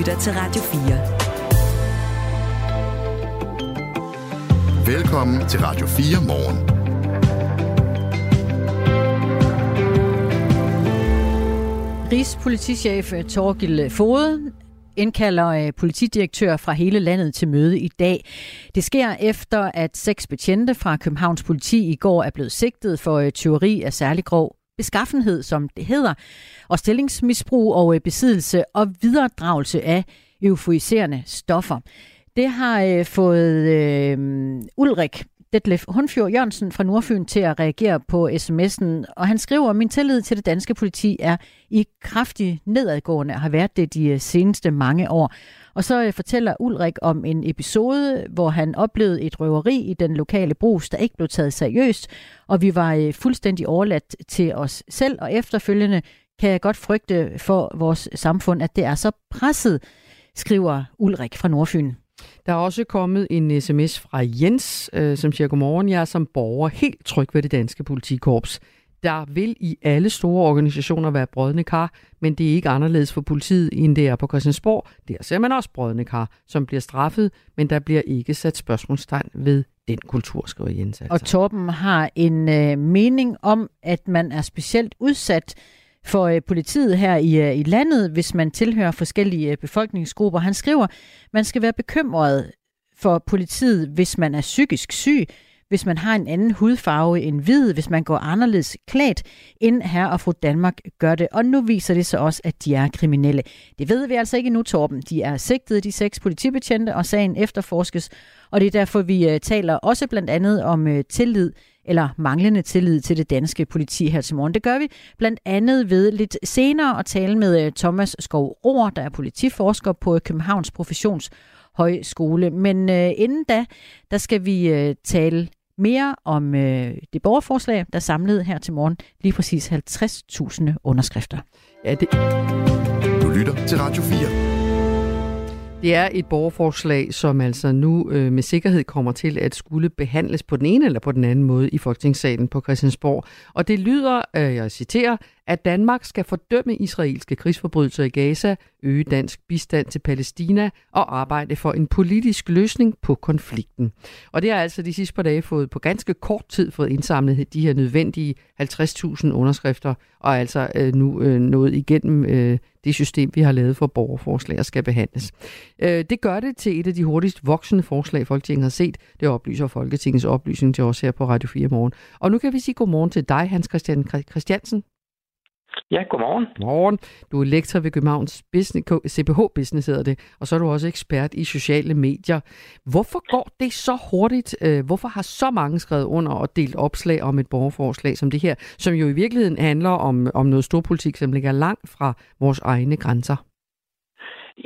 lytter til Radio 4. Velkommen til Radio 4 morgen. Rigspolitichef Torgild Fode indkalder øh, politidirektør fra hele landet til møde i dag. Det sker efter, at seks betjente fra Københavns politi i går er blevet sigtet for øh, tyveri af særlig grov beskaffenhed, som det hedder, og stillingsmisbrug og øh, besiddelse og videredragelse af euforiserende stoffer. Det har øh, fået øh, Ulrik Detlef Hundfjord Jørgensen fra Nordfyn til at reagere på sms'en, og han skriver, min tillid til det danske politi er i kraftig nedadgående og har været det de øh, seneste mange år. Og så øh, fortæller Ulrik om en episode, hvor han oplevede et røveri i den lokale brus, der ikke blev taget seriøst, og vi var øh, fuldstændig overladt til os selv, og efterfølgende kan jeg godt frygte for vores samfund, at det er så presset, skriver Ulrik fra Nordfyn. Der er også kommet en sms fra Jens, øh, som siger, godmorgen, jeg er som borger helt tryg ved det danske politikorps. Der vil i alle store organisationer være brødne kar, men det er ikke anderledes for politiet, end det er på Christiansborg. Der ser man også brødne kar, som bliver straffet, men der bliver ikke sat spørgsmålstegn ved den kultur, skriver Jens. Altså. Og Torben har en øh, mening om, at man er specielt udsat for øh, politiet her i, øh, i landet, hvis man tilhører forskellige øh, befolkningsgrupper. Han skriver, man skal være bekymret for politiet, hvis man er psykisk syg, hvis man har en anden hudfarve end hvid, hvis man går anderledes klædt, end her og fru Danmark gør det. Og nu viser det så også, at de er kriminelle. Det ved vi altså ikke nu, Torben. De er sigtet, de seks politibetjente, og sagen efterforskes. Og det er derfor, vi øh, taler også blandt andet om øh, tillid eller manglende tillid til det danske politi her til morgen. Det gør vi blandt andet ved lidt senere at tale med øh, Thomas Skov Rohr, der er politiforsker på Københavns Professionshøjskole. Men øh, inden da, der skal vi øh, tale mere om øh, det borgerforslag, der samlede her til morgen lige præcis 50.000 underskrifter. Ja, det... Du lytter til Radio 4. Det er et borgerforslag, som altså nu øh, med sikkerhed kommer til at skulle behandles på den ene eller på den anden måde i Folketingssalen på Christiansborg. Og det lyder, øh, jeg citerer, at Danmark skal fordømme israelske krigsforbrydelser i Gaza, øge dansk bistand til Palæstina og arbejde for en politisk løsning på konflikten. Og det har altså de sidste par dage fået på ganske kort tid fået indsamlet de her nødvendige 50.000 underskrifter, og altså øh, nu øh, nået igennem øh, det system, vi har lavet for borgerforslag og skal behandles. Øh, det gør det til et af de hurtigst voksende forslag, Folketinget har set. Det oplyser Folketingets oplysning til os her på Radio 4 morgen. Og nu kan vi sige godmorgen til dig, Hans Christian Christiansen. Ja, godmorgen. Godmorgen. Du er lektor ved Københavns Business, CPH Business hedder det, og så er du også ekspert i sociale medier. Hvorfor går det så hurtigt? Øh, hvorfor har så mange skrevet under og delt opslag om et borgerforslag som det her, som jo i virkeligheden handler om, om noget storpolitik, som ligger langt fra vores egne grænser?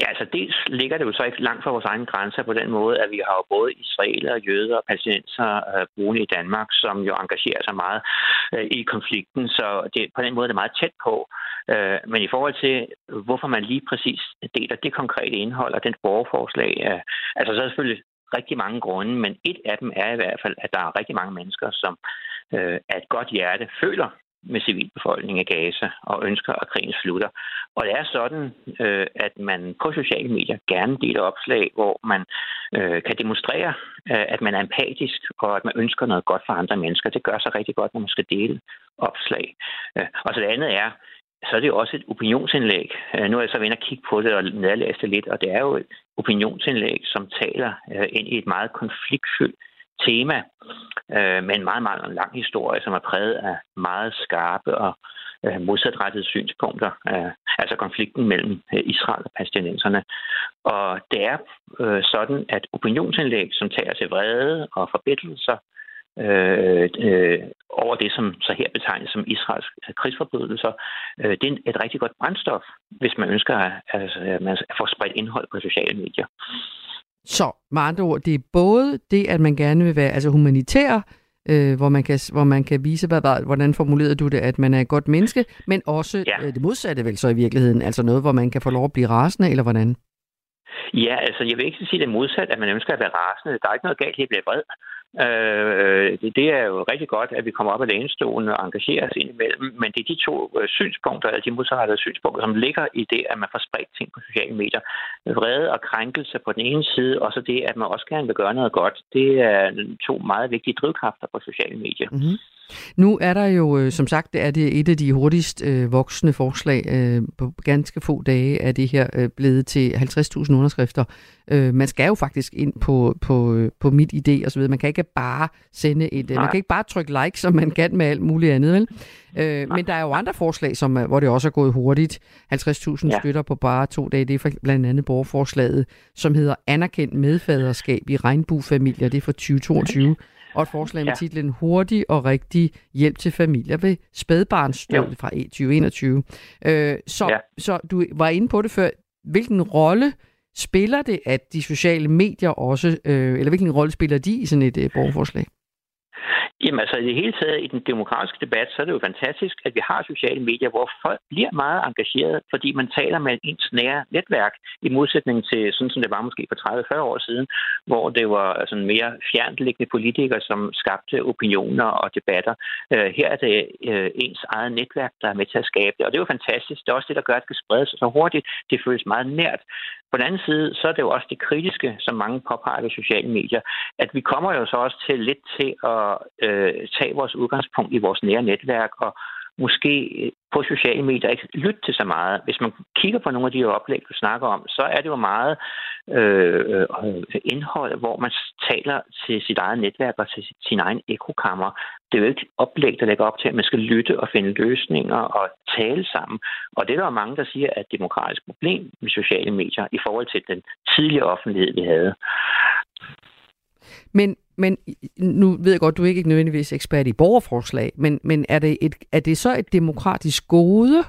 Ja, altså dels ligger det jo så ikke langt fra vores egne grænser på den måde, at vi har jo både israeler, jøder og palæstinenser øh, boende i Danmark, som jo engagerer sig meget øh, i konflikten, så det, på den måde er det meget tæt på. Øh, men i forhold til, hvorfor man lige præcis deler det konkrete indhold af den borgerforslag, øh, altså så er det selvfølgelig rigtig mange grunde, men et af dem er i hvert fald, at der er rigtig mange mennesker, som øh, af et godt hjerte føler, med civilbefolkningen af Gaza og ønsker, at krigen slutter. Og det er sådan, øh, at man på sociale medier gerne deler opslag, hvor man øh, kan demonstrere, øh, at man er empatisk og at man ønsker noget godt for andre mennesker. Det gør sig rigtig godt, når man skal dele opslag. Øh, og så det andet er, så er det jo også et opinionsindlæg. Øh, nu er jeg så ved at kigge på det og nedlæse det lidt, og det er jo et opinionsindlæg, som taler øh, ind i et meget konfliktfyldt tema, øh, med en meget, meget lang historie, som er præget af meget skarpe og øh, modsatrettede synspunkter, øh, altså konflikten mellem øh, Israel og palæstinenserne. Og det er øh, sådan, at opinionsindlæg, som tager til vrede og forbindelser øh, øh, over det, som så her betegnes som Israels øh, krigsforbrydelser, øh, det er et rigtig godt brændstof, hvis man ønsker at, altså, at man får spredt indhold på sociale medier. Så med andre ord, det er både det, at man gerne vil være altså humanitær, øh, hvor, man kan, hvor man kan vise, hvad, hvordan formulerede du det, at man er et godt menneske, men også ja. øh, det modsatte vel så i virkeligheden, altså noget, hvor man kan få lov at blive rasende, eller hvordan? Ja, altså jeg vil ikke sige det modsat, at man ønsker at være rasende. Der er ikke noget galt i at blive vred. Øh, det, er jo rigtig godt, at vi kommer op af lænestolen og engagerer os indimellem, men det er de to øh, synspunkter, eller de modsatrettede synspunkter, som ligger i det, at man får spredt ting på sociale medier. Vrede og krænkelse på den ene side, og så det, at man også gerne vil gøre noget godt. Det er to meget vigtige drivkræfter på sociale medier. Mm-hmm. Nu er der jo, øh, som sagt, er det et af de hurtigst øh, voksende forslag. Øh, på ganske få dage er det her øh, blevet til 50.000 underskrifter. Øh, man skal jo faktisk ind på, på, øh, på mit idé og så videre. Man kan ikke bare sende et, Nej. man kan ikke bare trykke like, som man kan med alt muligt andet, vel? Øh, men der er jo andre forslag, som, hvor det også er gået hurtigt. 50.000 ja. støtter på bare to dage. Det er blandt andet borgerforslaget, som hedder Anerkendt medfaderskab i regnbuefamilier. Det er fra 2022 og et forslag med ja. titlen Hurtig og rigtig hjælp til familier ved spædbarnsstød fra 2021. Øh, så, ja. så du var inde på det før. Hvilken rolle spiller det, at de sociale medier også, øh, eller hvilken rolle spiller de i sådan et øh, borgerforslag? Jamen altså i det hele taget i den demokratiske debat, så er det jo fantastisk, at vi har sociale medier, hvor folk bliver meget engageret, fordi man taler med ens nære netværk, i modsætning til sådan som det var måske for 30-40 år siden, hvor det var øh, sådan mere fjerntliggende politikere, som skabte opinioner og debatter. Øh, her er det øh, ens eget netværk, der er med til at skabe det, og det er jo fantastisk. Det er også det, der gør, at det kan sprede sig så hurtigt. Det føles meget nært. På den anden side, så er det jo også det kritiske, som mange påpeger i sociale medier, at vi kommer jo så også til lidt til at øh, tage vores udgangspunkt i vores nære netværk og måske øh, på sociale medier ikke lytte til så meget. Hvis man kigger på nogle af de her oplæg, du snakker om, så er det jo meget øh, øh indhold, hvor man taler til sit eget netværk og til sin egen ekokammer. Det er jo ikke oplæg, der lægger op til, at man skal lytte og finde løsninger og tale sammen. Og det er der mange, der siger er et demokratisk problem med sociale medier i forhold til den tidligere offentlighed, vi havde. Men, men nu ved jeg godt, du er ikke nødvendigvis ekspert i borgerforslag, men, men er, det et, er det så et demokratisk gode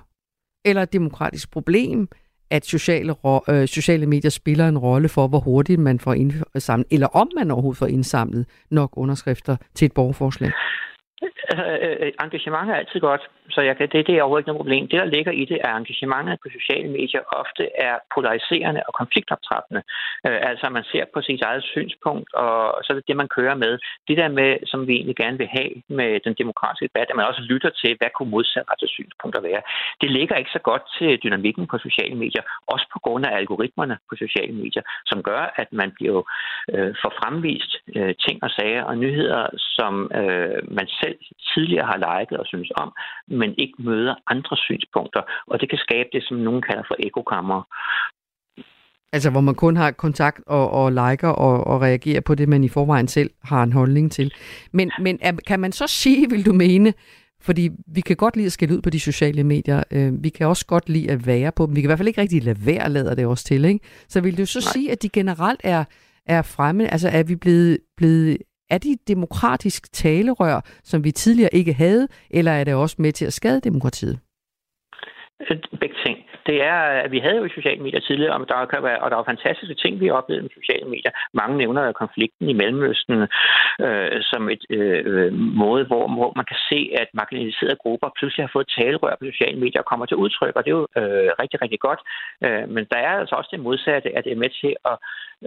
eller et demokratisk problem, at sociale, øh, sociale medier spiller en rolle for, hvor hurtigt man får indsamlet, eller om man overhovedet får indsamlet nok underskrifter til et borgerforslag? Altså, øh, øh, øh engagement er altid godt, så jeg kan, det, det er overhovedet ikke noget problem. Det, der ligger i det, er engagementet på sociale medier ofte er polariserende og konfliktoptrappende. Øh, altså, man ser på sit eget synspunkt, og så er det det, man kører med. Det der med, som vi egentlig gerne vil have med den demokratiske debat, at man også lytter til, hvad kunne modsatrettede synspunkter være. Det ligger ikke så godt til dynamikken på sociale medier, også på grund af algoritmerne på sociale medier, som gør, at man bliver øh, får fremvist øh, ting og sager og nyheder, som øh, man selv tidligere har liket og synes om, men ikke møder andre synspunkter. Og det kan skabe det, som nogen kalder for ekokammer. Altså hvor man kun har kontakt og, og liker og, og reagerer på det, man i forvejen selv har en holdning til. Men, men er, kan man så sige, vil du mene, fordi vi kan godt lide at skælde ud på de sociale medier. Øh, vi kan også godt lide at være på dem. Vi kan i hvert fald ikke rigtig lade være, lader det også til. Ikke? Så vil du så Nej. sige, at de generelt er, er fremme? Altså er vi blevet, blevet er de demokratisk talerør, som vi tidligere ikke havde, eller er det også med til at skade demokratiet? Øh, begge ting det er, at vi havde jo sociale medier tidligere, og der, kan være, og der er fantastiske ting, vi oplevede med sociale medier. Mange nævner konflikten i Mellemøsten øh, som et øh, måde, hvor, hvor man kan se, at marginaliserede grupper pludselig har fået talerør på sociale medier og kommer til udtryk, og det er jo øh, rigtig, rigtig godt. Øh, men der er altså også det modsatte, at det er med til at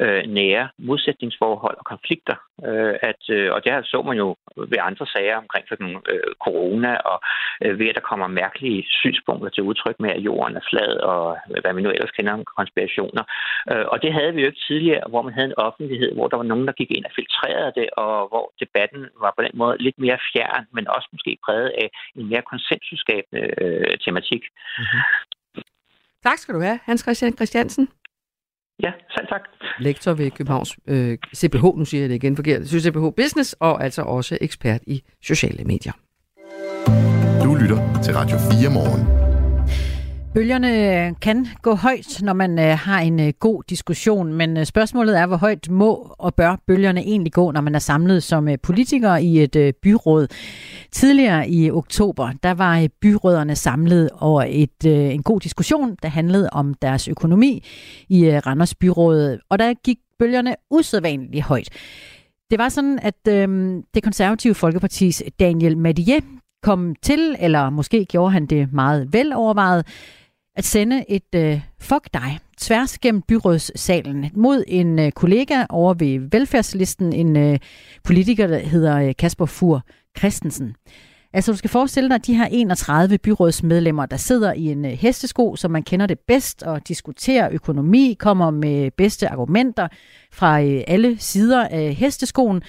øh, nære modsætningsforhold og konflikter. Øh, at, øh, og det her så man jo ved andre sager omkring for den, øh, corona, og øh, ved at der kommer mærkelige synspunkter til udtryk med, at jorden er flad, og hvad vi nu ellers kender om konspirationer. Øh, og det havde vi jo ikke tidligere, hvor man havde en offentlighed, hvor der var nogen, der gik ind og filtrerede det, og hvor debatten var på den måde lidt mere fjern, men også måske præget af en mere konsensusskabende øh, tematik. Mm-hmm. Tak skal du have, Hans Christian Christiansen. Ja, selv tak. Lektor ved Københavns øh, CPH, nu siger jeg det igen forkert, CPH Business, og altså også ekspert i sociale medier. Du lytter til Radio 4 morgen. Bølgerne øh, kan gå højt, når man øh, har en øh, god diskussion, men spørgsmålet er, hvor højt må og bør bølgerne egentlig gå, når man er samlet som politiker i et byråd. Tidligere i oktober, der var byråderne samlet over et, en god diskussion, der handlede om deres økonomi i Randers Byråd, og der gik bølgerne usædvanligt højt. Det var sådan, at øh, det konservative Folkepartis Daniel Madier kom til, eller måske gjorde han det meget velovervejet, at sende et øh, fuck dig tværs gennem byrådssalen mod en øh, kollega over ved velfærdslisten, en øh, politiker, der hedder øh, Kasper Fur Christensen. Altså du skal forestille dig at de her 31 byrådsmedlemmer, der sidder i en øh, hestesko, som man kender det bedst, og diskuterer økonomi, kommer med bedste argumenter fra øh, alle sider af hesteskoen.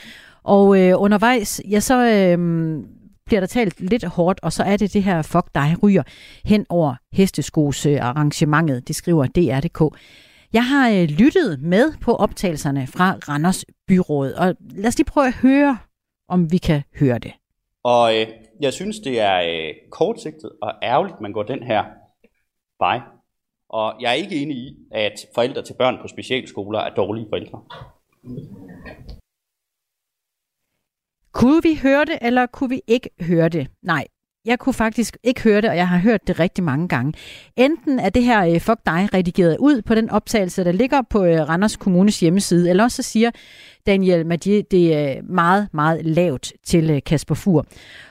Og øh, undervejs, ja, så øh, bliver der talt lidt hårdt, og så er det det her fuck dig ryger hen over hesteskos arrangementet, det skriver DR.dk. Jeg har øh, lyttet med på optagelserne fra Randers Byråd, og lad os lige prøve at høre, om vi kan høre det. Og øh, jeg synes, det er øh, kortsigtet og ærgerligt, man går den her vej. Og jeg er ikke enig i, at forældre til børn på specialskoler er dårlige forældre. Kunne vi høre det, eller kunne vi ikke høre det? Nej, jeg kunne faktisk ikke høre det, og jeg har hørt det rigtig mange gange. Enten er det her øh, Fuck dig redigeret ud på den optagelse, der ligger på øh, Randers Kommunes hjemmeside, eller også så siger Daniel Madier, det er øh, meget, meget lavt til øh, Kasper Fur.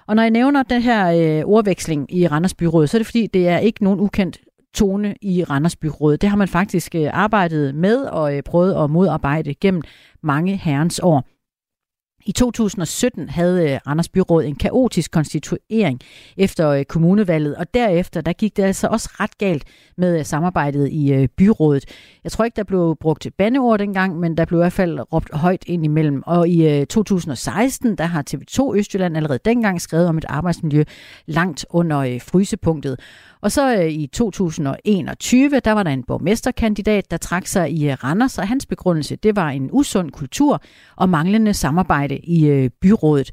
Og når jeg nævner den her øh, ordveksling i Randers Byråd, så er det fordi, det er ikke nogen ukendt tone i Randers Byråd. Det har man faktisk øh, arbejdet med og prøvet at modarbejde gennem mange herrens år. I 2017 havde øh, Randers Byråd en kaotisk konstituering efter øh, kommunevalget, og derefter der gik det altså også ret galt med øh, samarbejdet i byrådet. Jeg tror ikke, der blev brugt bandeord dengang, men der blev i hvert fald råbt højt ind imellem. Og i 2016, der har TV2 Østjylland allerede dengang skrevet om et arbejdsmiljø langt under frysepunktet. Og så øh, i 2021, der var der en borgmesterkandidat, der trak sig i øh, Randers, og hans begrundelse, det var en usund kultur og manglende samarbejde i øh, byrådet.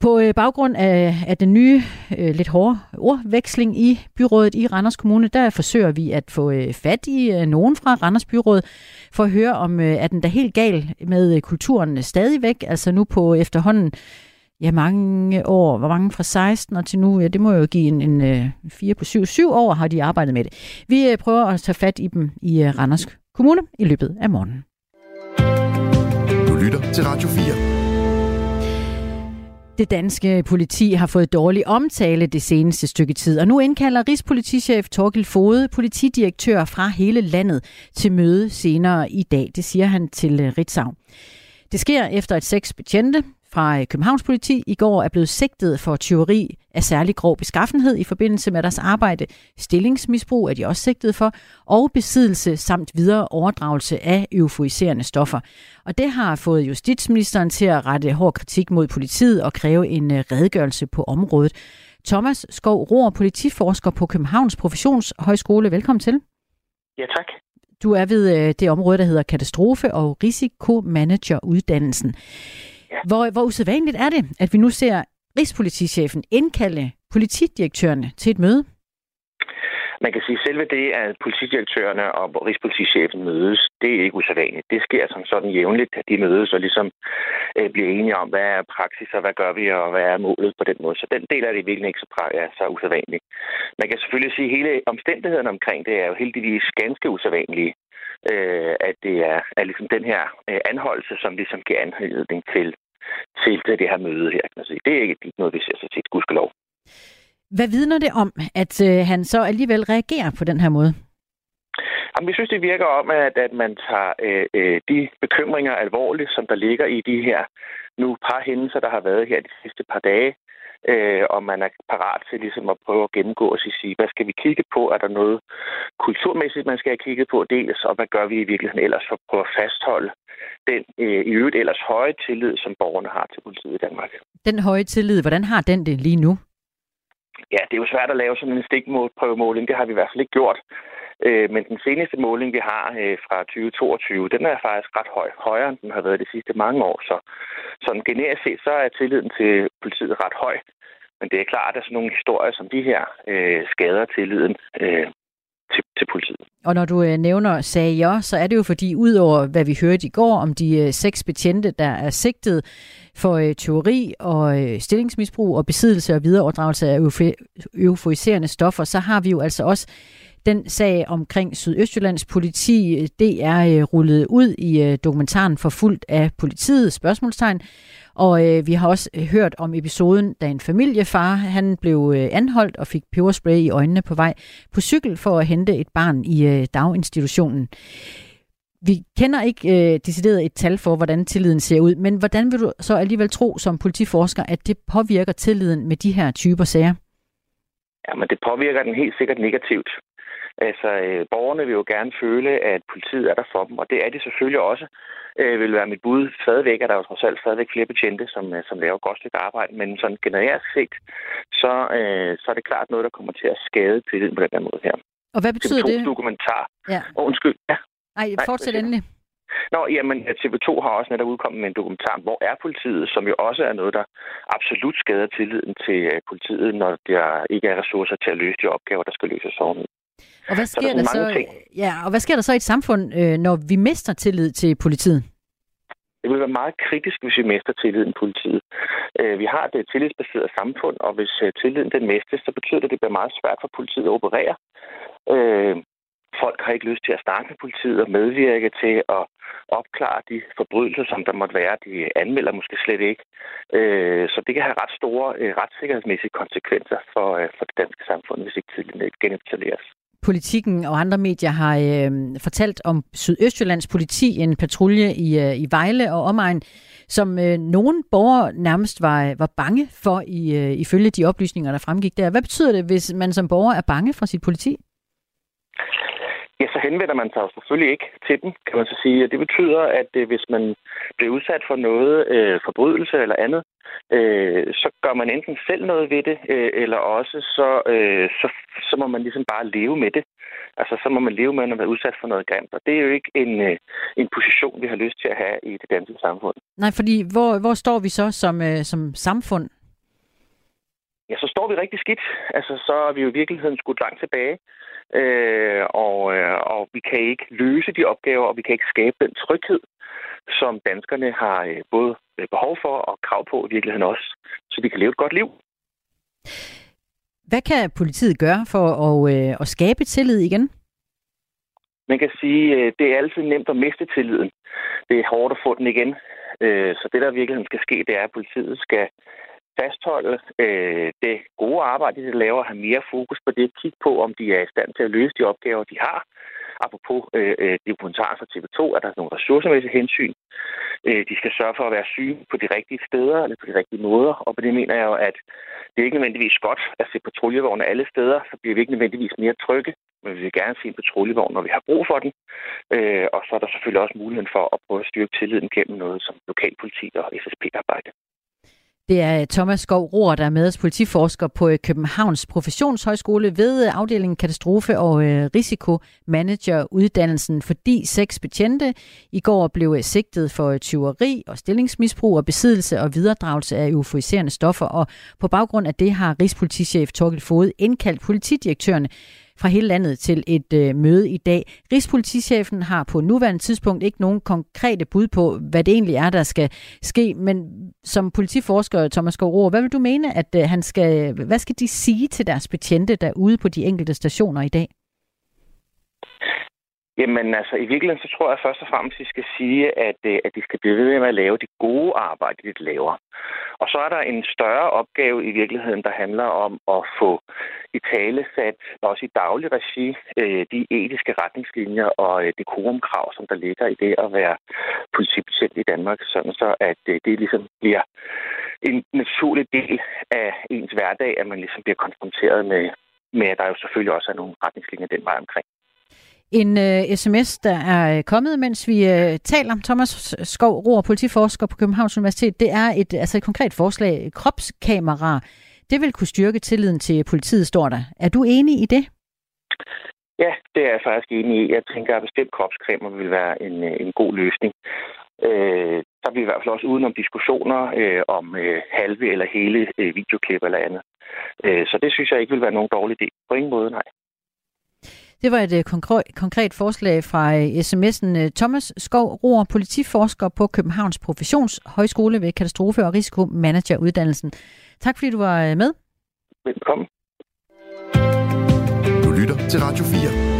På øh, baggrund af, af den nye, øh, lidt hårde ordveksling i byrådet i Randers Kommune, der forsøger vi at få øh, fat i øh, nogen fra Randers Byråd, for at høre om, øh, er den der helt gal med øh, kulturen stadigvæk, altså nu på efterhånden ja, mange år. Hvor mange fra 16 og til nu? Ja, det må jo give en, en, en 4 på 7. 7 år har de arbejdet med det. Vi øh, prøver at tage fat i dem i uh, Randers Kommune i løbet af morgenen. Du lytter til Radio 4. Det danske politi har fået dårlig omtale det seneste stykke tid, og nu indkalder Rigspolitichef Torgild Fode politidirektør fra hele landet til møde senere i dag. Det siger han til øh, Ritzau. Det sker efter, at seks betjente fra øh, Københavns politi i går er blevet sigtet for tyveri af særlig grov beskaffenhed i forbindelse med deres arbejde. Stillingsmisbrug er de også sigtet for, og besiddelse samt videre overdragelse af euforiserende stoffer. Og det har fået justitsministeren til at rette hård kritik mod politiet og kræve en øh, redegørelse på området. Thomas Skov Rohr, politiforsker på Københavns Professionshøjskole. Velkommen til. Ja, tak. Du er ved øh, det område, der hedder katastrofe- og risikomanageruddannelsen. Ja. Hvor, hvor usædvanligt er det, at vi nu ser Rigspolitichefen indkalde politidirektørerne til et møde? Man kan sige, at selve det, at politidirektørerne og Rigspolitichefen mødes, det er ikke usædvanligt. Det sker som sådan jævnligt, at de mødes og ligesom øh, bliver enige om, hvad er praksis og hvad gør vi, og hvad er målet på den måde. Så den del er det virkelig ikke så, ja, så usædvanligt. Man kan selvfølgelig sige, at hele omstændigheden omkring det er jo heldigvis ganske usædvanlige. Øh, at det er, er ligesom den her øh, anholdelse, som ligesom giver anledning til til det her møde her. Kan man sige. Det er ikke noget, vi ser så tit, gudskelov. Hvad vidner det om, at øh, han så alligevel reagerer på den her måde? Jamen, vi synes, det virker om, at, at man tager øh, øh, de bekymringer alvorligt, som der ligger i de her nu par hændelser, der har været her de sidste par dage, øh, og man er parat til ligesom at prøve at gennemgå og sige, hvad skal vi kigge på? Er der noget kulturmæssigt, man skal have kigget på dels, og hvad gør vi i virkeligheden ellers for at prøve at fastholde den øh, i øvrigt ellers høje tillid, som borgerne har til politiet i Danmark. Den høje tillid, hvordan har den det lige nu? Ja, det er jo svært at lave sådan en stikprøvemåling. Det har vi i hvert fald ikke gjort. Øh, men den seneste måling, vi har øh, fra 2022, den er faktisk ret høj. Højere, end den har været de sidste mange år. Så sådan generisk set, så er tilliden til politiet ret høj. Men det er klart, at sådan nogle historier som de her øh, skader tilliden øh, til, til politiet. Og når du øh, nævner sager, så er det jo fordi, udover hvad vi hørte i går om de øh, seks betjente, der er sigtet for øh, teori og øh, stillingsmisbrug og besiddelse og videreoverdragelse af euforiserende stoffer, så har vi jo altså også Den sag omkring Sydøstjyllands politi, øh, det er øh, rullet ud i øh, dokumentaren Forfulgt af politiet, spørgsmålstegn. Og øh, vi har også øh, hørt om episoden, da en familiefar han blev øh, anholdt og fik peberspray i øjnene på vej på cykel for at hente et barn i øh, daginstitutionen. Vi kender ikke øh, decideret et tal for, hvordan tilliden ser ud, men hvordan vil du så alligevel tro som politiforsker, at det påvirker tilliden med de her typer sager? Jamen, det påvirker den helt sikkert negativt. Altså, øh, borgerne vil jo gerne føle, at politiet er der for dem, og det er de selvfølgelig også. Øh, vil være mit bud. Stadigvæk er der jo trods alt stadigvæk flere betjente, som, øh, som laver godt stykke arbejde, men sådan generelt set, så, øh, så er det klart noget, der kommer til at skade tilliden på den her måde her. Og hvad betyder det? dokumentar. Ja. Oh, undskyld, ja. Ej, fortsæt Nej, endelig. Nå, jamen, TV2 har også netop udkommet med en dokumentar, hvor er politiet, som jo også er noget, der absolut skader tilliden til øh, politiet, når der ikke er ressourcer til at løse de opgaver, der skal løses oven. Og hvad sker, så der, der så, ja, og hvad sker der så i et samfund, øh, når vi mister tillid til politiet? Det vil være meget kritisk, hvis vi mister tilliden til politiet. Øh, vi har et tillidsbaseret samfund, og hvis øh, tilliden den mistes, så betyder det, at det bliver meget svært for politiet at operere. Øh, folk har ikke lyst til at starte med politiet og medvirke til at opklare de forbrydelser, som der måtte være. De anmelder måske slet ikke. Øh, så det kan have ret store øh, retssikkerhedsmæssige konsekvenser for, øh, det danske samfund, hvis ikke tiden genetableres. Politikken og andre medier har øh, fortalt om Sydøstjyllands politi, en patrulje i, øh, i Vejle og omegn, som øh, nogle borgere nærmest var, var bange for, i, øh, ifølge de oplysninger, der fremgik der. Hvad betyder det, hvis man som borger er bange for sit politi? Ja, så henvender man sig jo selvfølgelig ikke til dem, kan man så sige. Det betyder, at øh, hvis man bliver udsat for noget, øh, forbrydelse eller andet, øh, så gør man enten selv noget ved det, øh, eller også så, øh, så, så må man ligesom bare leve med det. Altså, så må man leve med at være udsat for noget grimt. Og det er jo ikke en, øh, en position, vi har lyst til at have i det danske samfund. Nej, fordi hvor, hvor står vi så som, øh, som samfund? Ja, så står vi rigtig skidt. Altså, så er vi jo i virkeligheden skudt langt tilbage. Øh, og, øh, og vi kan ikke løse de opgaver, og vi kan ikke skabe den tryghed, som danskerne har øh, både øh, behov for og krav på i virkeligheden også, så de kan leve et godt liv. Hvad kan politiet gøre for at, øh, at skabe tillid igen? Man kan sige, at det er altid nemt at miste tilliden. Det er hårdt at få den igen. Så det, der virkelig skal ske, det er, at politiet skal fastholde øh, det gode arbejde, de laver, have mere fokus på det, kigge på, om de er i stand til at løse de opgaver, de har. Apropos øh, øh dokumentaren fra TV2, er der nogle ressourcemæssige hensyn. Øh, de skal sørge for at være syge på de rigtige steder, eller på de rigtige måder, og på det mener jeg jo, at det er ikke nødvendigvis godt at se patruljevogne alle steder, så bliver vi ikke nødvendigvis mere trygge, men vi vil gerne se en patruljevogn, når vi har brug for den. Øh, og så er der selvfølgelig også muligheden for at prøve at styrke tilliden gennem noget som lokalpoliti og SSP-arbejde. Det er øh, Thomas Skov Rohr, der er med os politiforsker på øh, Københavns Professionshøjskole ved øh, afdelingen Katastrofe- og Risikomanageruddannelsen, fordi seks betjente i går blev sigtet for tyveri og stillingsmisbrug og besiddelse og videredragelse af euforiserende stoffer. Og på baggrund af det har Rigspolitichef Torgild Fode indkaldt politidirektørerne fra hele landet til et øh, møde i dag. Rigspolitichefen har på nuværende tidspunkt ikke nogen konkrete bud på, hvad det egentlig er, der skal ske, men som politiforsker Thomas Skov hvad vil du mene, at øh, han skal, hvad skal de sige til deres betjente derude på de enkelte stationer i dag? Jamen altså, i virkeligheden så tror jeg først og fremmest, at vi skal sige, at, øh, at de skal blive ved med at lave det gode arbejde, de laver. Og så er der en større opgave i virkeligheden, der handler om at få i tale sat, også i daglig regi, øh, de etiske retningslinjer og øh, det korumkrav, som der ligger i det at være politibetjent i Danmark, sådan så at det ligesom bliver en naturlig del af ens hverdag, at man ligesom bliver konfronteret med, med at der jo selvfølgelig også er nogle retningslinjer den vej omkring. En øh, uh, sms, der er øh, kommet, mens vi uh, taler. Thomas Skov, Roer, politiforsker på Københavns Universitet, det er et, altså et konkret forslag. Kropskamera, det vil kunne styrke tilliden til politiet, står der. Er du enig i det? Ja, det er jeg faktisk enig i. Jeg tænker, at bestemt kropskamera vil være en, en god løsning. Øh, der bliver i hvert fald også udenom diskussioner øh, om øh, halve eller hele øh, videoklip eller andet. Øh, så det synes jeg ikke vil være nogen dårlig idé. På ingen måde, nej. Det var et uh, konkret, forslag fra uh, sms'en uh, Thomas Skov Roer, politiforsker på Københavns Professionshøjskole ved Katastrofe- og Risikomanageruddannelsen. Tak fordi du var med. Velkommen. lytter til Radio 4.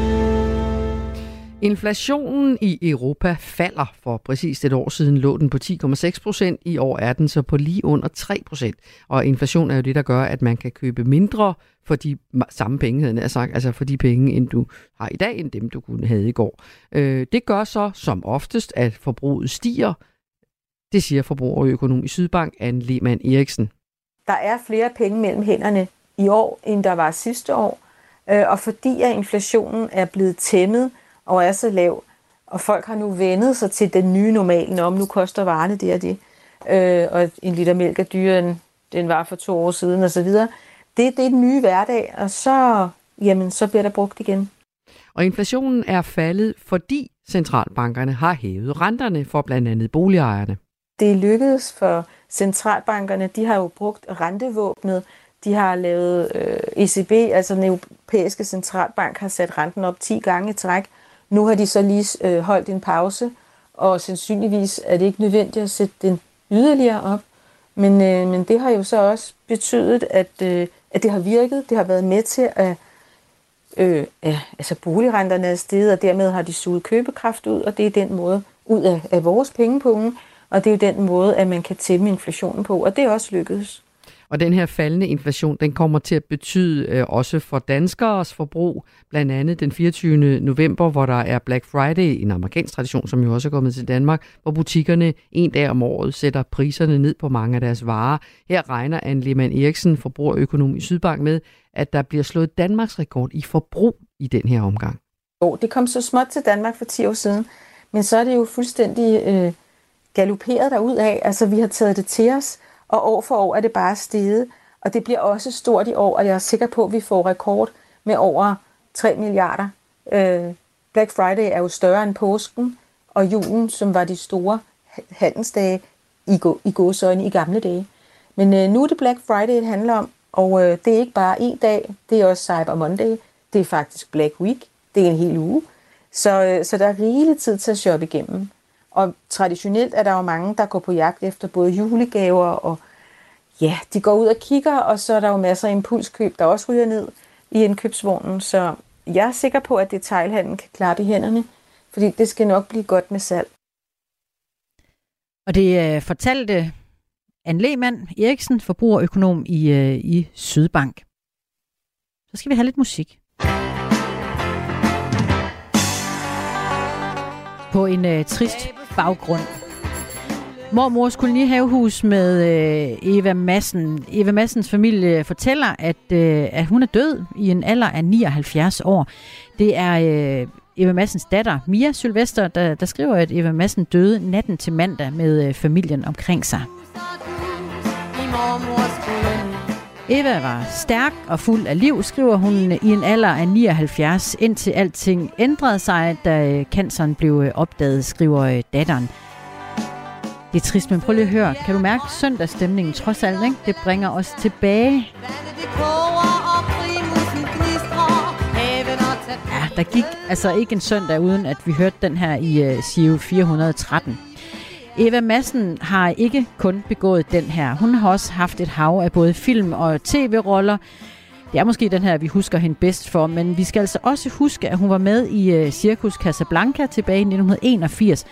Inflationen i Europa falder. For præcis et år siden lå den på 10,6 procent. I år er den så på lige under 3 procent. Og inflation er jo det, der gør, at man kan købe mindre for de samme penge, havde jeg sagt, altså for de penge, end du har i dag, end dem, du kunne have i går. Øh, det gør så som oftest, at forbruget stiger. Det siger forbrugerøkonom i Sydbank, Anne Lehmann Eriksen. Der er flere penge mellem hænderne i år, end der var sidste år. Øh, og fordi at inflationen er blevet tæmmet og er så lav, og folk har nu vendet sig til den nye normalen om, nu koster varerne det og det, øh, og en liter mælk er dyrere end den var for to år siden osv., det, det er den nye hverdag, og så, jamen, så bliver der brugt igen. Og inflationen er faldet, fordi centralbankerne har hævet renterne for blandt andet boligejerne. Det lykkedes for centralbankerne. De har jo brugt rentevåbnet. De har lavet øh, ECB, altså den europæiske centralbank, har sat renten op 10 gange i træk. Nu har de så lige øh, holdt en pause, og sandsynligvis er det ikke nødvendigt at sætte den yderligere op. Men, øh, men det har jo så også betydet, at, øh, at det har virket. Det har været med til at øh, ja, altså boligrenterne er steget, og dermed har de suget købekraft ud, og det er den måde ud af, af vores pengepunge, og det er jo den måde, at man kan tæmme inflationen på, og det er også lykkedes. Og den her faldende inflation, den kommer til at betyde øh, også for danskeres forbrug, blandt andet den 24. november, hvor der er Black Friday, en amerikansk tradition, som jo også er kommet til Danmark, hvor butikkerne en dag om året sætter priserne ned på mange af deres varer. Her regner Anne Lehmann Eriksen, forbrugerøkonom i Sydbank, med, at der bliver slået Danmarks rekord i forbrug i den her omgang. Jo, det kom så småt til Danmark for 10 år siden, men så er det jo fuldstændig øh, galoperet derud af. Altså, vi har taget det til os, og år for år er det bare steget. Og det bliver også stort i år, og jeg er sikker på, at vi får rekord med over 3 milliarder. Øh, Black Friday er jo større end påsken, og julen, som var de store handelsdage i, go- i gåsøjne i gamle dage. Men øh, nu er det Black Friday, det handler om, og øh, det er ikke bare en dag, det er også Cyber Monday, det er faktisk Black Week, det er en hel uge. Så, øh, så der er rigelig tid til at shoppe igennem. Og traditionelt er der jo mange, der går på jagt efter både julegaver og ja, de går ud og kigger, og så er der jo masser af impulskøb, der også ryger ned i indkøbsvognen. Så jeg er sikker på, at detailhandlen kan klappe i hænderne, fordi det skal nok blive godt med salg. Og det øh, fortalte Anne Lehmann Eriksen, forbrugerøkonom i, øh, i Sydbank. Så skal vi have lidt musik. På en uh, trist baggrund. Mormors kolonihavehus med øh, Eva Massen. Eva Massens familie fortæller, at, øh, at hun er død i en alder af 79 år. Det er øh, Eva Massens datter, Mia Sylvester, der, der skriver, at Eva Massen døde natten til mandag med øh, familien omkring sig. I mormors Eva var stærk og fuld af liv, skriver hun i en alder af 79, indtil alting ændrede sig, da øh, canceren blev øh, opdaget, skriver øh, datteren. Det er trist, men prøv lige at høre. Kan du mærke søndagsstemningen trods alt, ikke? Det bringer os tilbage. Ja, der gik altså ikke en søndag, uden at vi hørte den her i uh, Sio 413. Eva Massen har ikke kun begået den her. Hun har også haft et hav af både film- og tv-roller. Det er måske den her, vi husker hende bedst for, men vi skal altså også huske, at hun var med i uh, Circus Casablanca tilbage i 1981,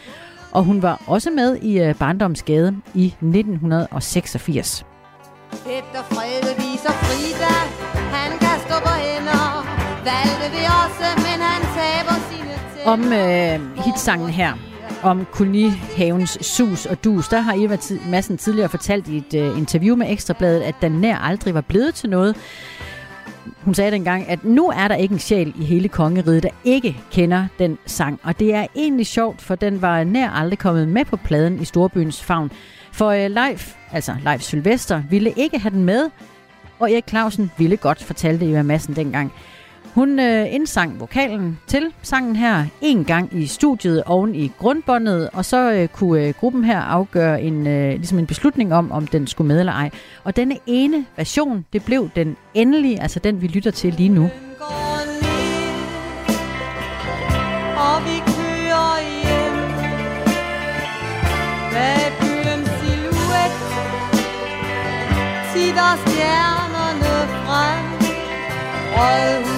og hun var også med i uh, Barndomsgade i 1986. Peter Frede viser Frida, han kan stå på hænder, valgte vi også, men han taber sine til. Om uh, hitsangen her, om kolonihavens sus og dus, der har Eva Madsen tidligere fortalt i et øh, interview med Ekstrabladet, at den nær aldrig var blevet til noget. Hun sagde dengang, at nu er der ikke en sjæl i hele kongeriget, der ikke kender den sang. Og det er egentlig sjovt, for den var nær aldrig kommet med på pladen i Storbyens favn. For øh, Leif, altså Leif Sylvester, ville ikke have den med, og Erik Clausen ville godt, fortalte Eva Madsen dengang. Hun øh, indsang vokalen til sangen her en gang i studiet oven i grundbåndet, og så øh, kunne øh, gruppen her afgøre en, øh, ligesom en beslutning om, om den skulle med eller ej. Og denne ene version, det blev den endelige, altså den vi lytter til lige nu. Og vi kører hjem stjernerne frem Rødhus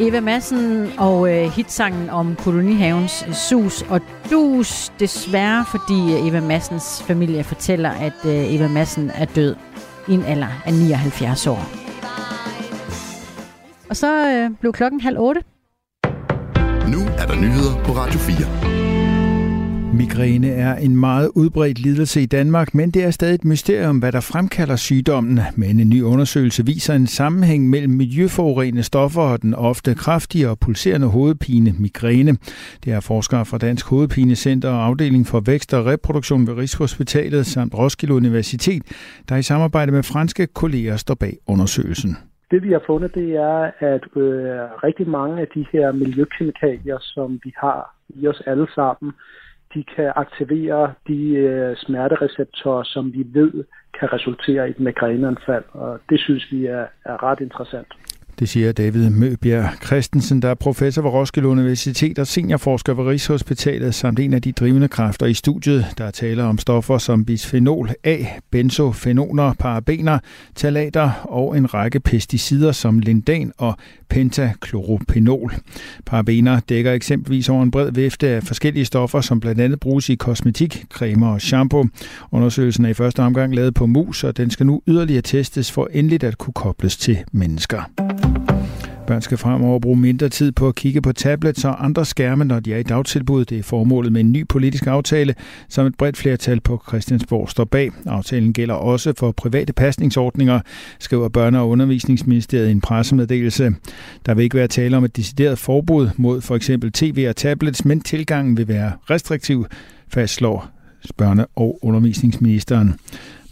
Eva Madsen og øh, hitsangen om kolonihavens sus og dus, desværre fordi Eva Massens familie fortæller, at øh, Eva Madsen er død i en alder af 79 år. Og så øh, blev klokken halv otte. Nu er der nyheder på Radio 4. Migræne er en meget udbredt lidelse i Danmark, men det er stadig et mysterium, hvad der fremkalder sygdommen. Men en ny undersøgelse viser en sammenhæng mellem miljøforurenende stoffer og den ofte kraftige og pulserende hovedpine migræne. Det er forskere fra Dansk Hovedpinecenter og afdeling for vækst og reproduktion ved Rigshospitalet samt Roskilde Universitet, der i samarbejde med franske kolleger står bag undersøgelsen. Det vi har fundet, det er, at øh, rigtig mange af de her miljøkemikalier, som vi har i os alle sammen, de kan aktivere de øh, smertereceptorer, som vi ved kan resultere i et migræneanfald, og det synes vi er, er ret interessant. Det siger David Møbjerg Christensen, der er professor ved Roskilde Universitet og seniorforsker ved Rigshospitalet, samt en af de drivende kræfter i studiet, der taler om stoffer som bisphenol A, benzofenoner, parabener, talater og en række pesticider som lindan og pentachlorophenol. Parabener dækker eksempelvis over en bred vifte af forskellige stoffer, som blandt andet bruges i kosmetik, cremer og shampoo. Undersøgelsen er i første omgang lavet på mus, og den skal nu yderligere testes for endeligt at kunne kobles til mennesker. Børn skal fremover bruge mindre tid på at kigge på tablets og andre skærme, når de er i dagtilbud. Det er formålet med en ny politisk aftale, som et bredt flertal på Christiansborg står bag. Aftalen gælder også for private pasningsordninger, skriver Børne- og Undervisningsministeriet i en pressemeddelelse. Der vil ikke være tale om et decideret forbud mod for eksempel tv og tablets, men tilgangen vil være restriktiv, fastslår børne- og undervisningsministeren.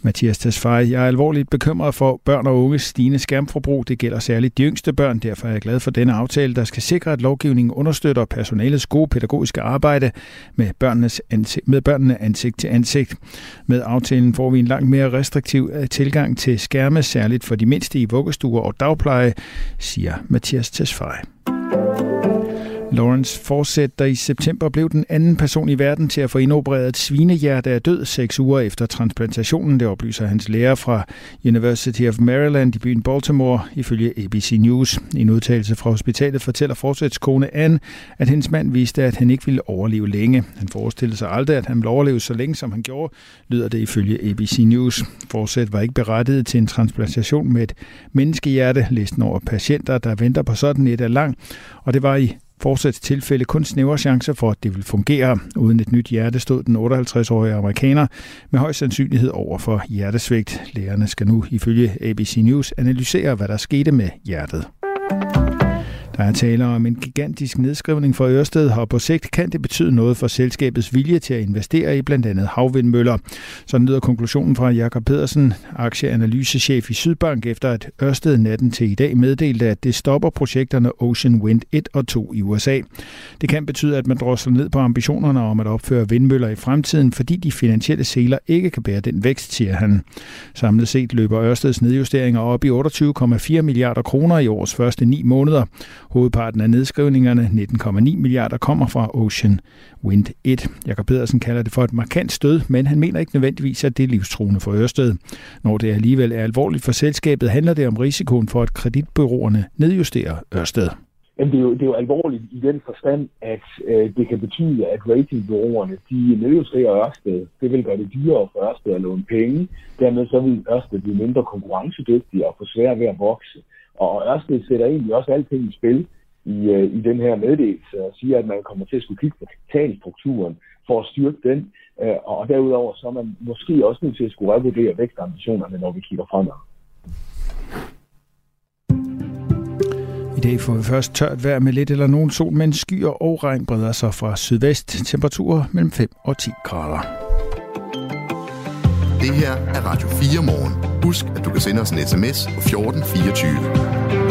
Mathias Tesfaye, jeg er alvorligt bekymret for børn og unges stigende skærmforbrug. Det gælder særligt de yngste børn. Derfor er jeg glad for denne aftale, der skal sikre, at lovgivningen understøtter personalets gode pædagogiske arbejde med, børnenes ansigt, med børnene ansigt til ansigt. Med aftalen får vi en langt mere restriktiv øh, tilgang til skærme, særligt for de mindste i vuggestuer og dagpleje, siger Mathias Tesfaye. Lawrence Forsett, der i september blev den anden person i verden til at få indopereret et svinehjerte, er død seks uger efter transplantationen. Det oplyser hans lærer fra University of Maryland i byen Baltimore, ifølge ABC News. I en udtalelse fra hospitalet fortæller Forsæts kone Anne, at hendes mand viste, at han ikke ville overleve længe. Han forestillede sig aldrig, at han ville overleve så længe, som han gjorde, lyder det ifølge ABC News. Forsett var ikke berettiget til en transplantation med et menneskehjerte. Listen over patienter, der venter på sådan et er lang, og det var i fortsat tilfælde kun snævre chancer for, at det vil fungere. Uden et nyt hjerte stod den 58-årige amerikaner med høj sandsynlighed over for hjertesvigt. Lægerne skal nu ifølge ABC News analysere, hvad der skete med hjertet. Der er tale om en gigantisk nedskrivning for Ørsted, og på sigt kan det betyde noget for selskabets vilje til at investere i blandt andet havvindmøller. Så lyder konklusionen fra Jakob Pedersen, aktieanalysechef i Sydbank, efter at Ørsted natten til i dag meddelte, at det stopper projekterne Ocean Wind 1 og 2 i USA. Det kan betyde, at man drosler ned på ambitionerne om at opføre vindmøller i fremtiden, fordi de finansielle seler ikke kan bære den vækst, siger han. Samlet set løber Ørsteds nedjusteringer op i 28,4 milliarder kroner i årets første ni måneder. Hovedparten af nedskrivningerne, 19,9 milliarder, kommer fra Ocean Wind 1. Jakob Pedersen kalder det for et markant stød, men han mener ikke nødvendigvis, at det er livstruende for Ørsted. Når det alligevel er alvorligt for selskabet, handler det om risikoen for, at kreditbyråerne nedjusterer Ørsted. Men det er, jo, det er jo alvorligt i den forstand, at øh, det kan betyde, at ratingbureauerne de nedjusterer Ørsted. Det vil gøre det dyrere for Ørsted at låne penge. Dermed så vil Ørsted blive mindre konkurrencedygtig og få svært ved at vokse. Og Ørsted sætter egentlig også alting i spil i, øh, i den her meddelelse og siger, at man kommer til at skulle kigge på kapitalstrukturen for at styrke den. Øh, og derudover så er man måske også nødt til at skulle revurdere vækstambitionerne, når vi kigger fremad. I dag får vi først tørt vejr med lidt eller nogen sol, men skyer og regn breder sig fra sydvest. Temperaturer mellem 5 og 10 grader. Det her er Radio 4 morgen. Husk, at du kan sende os en sms på 1424.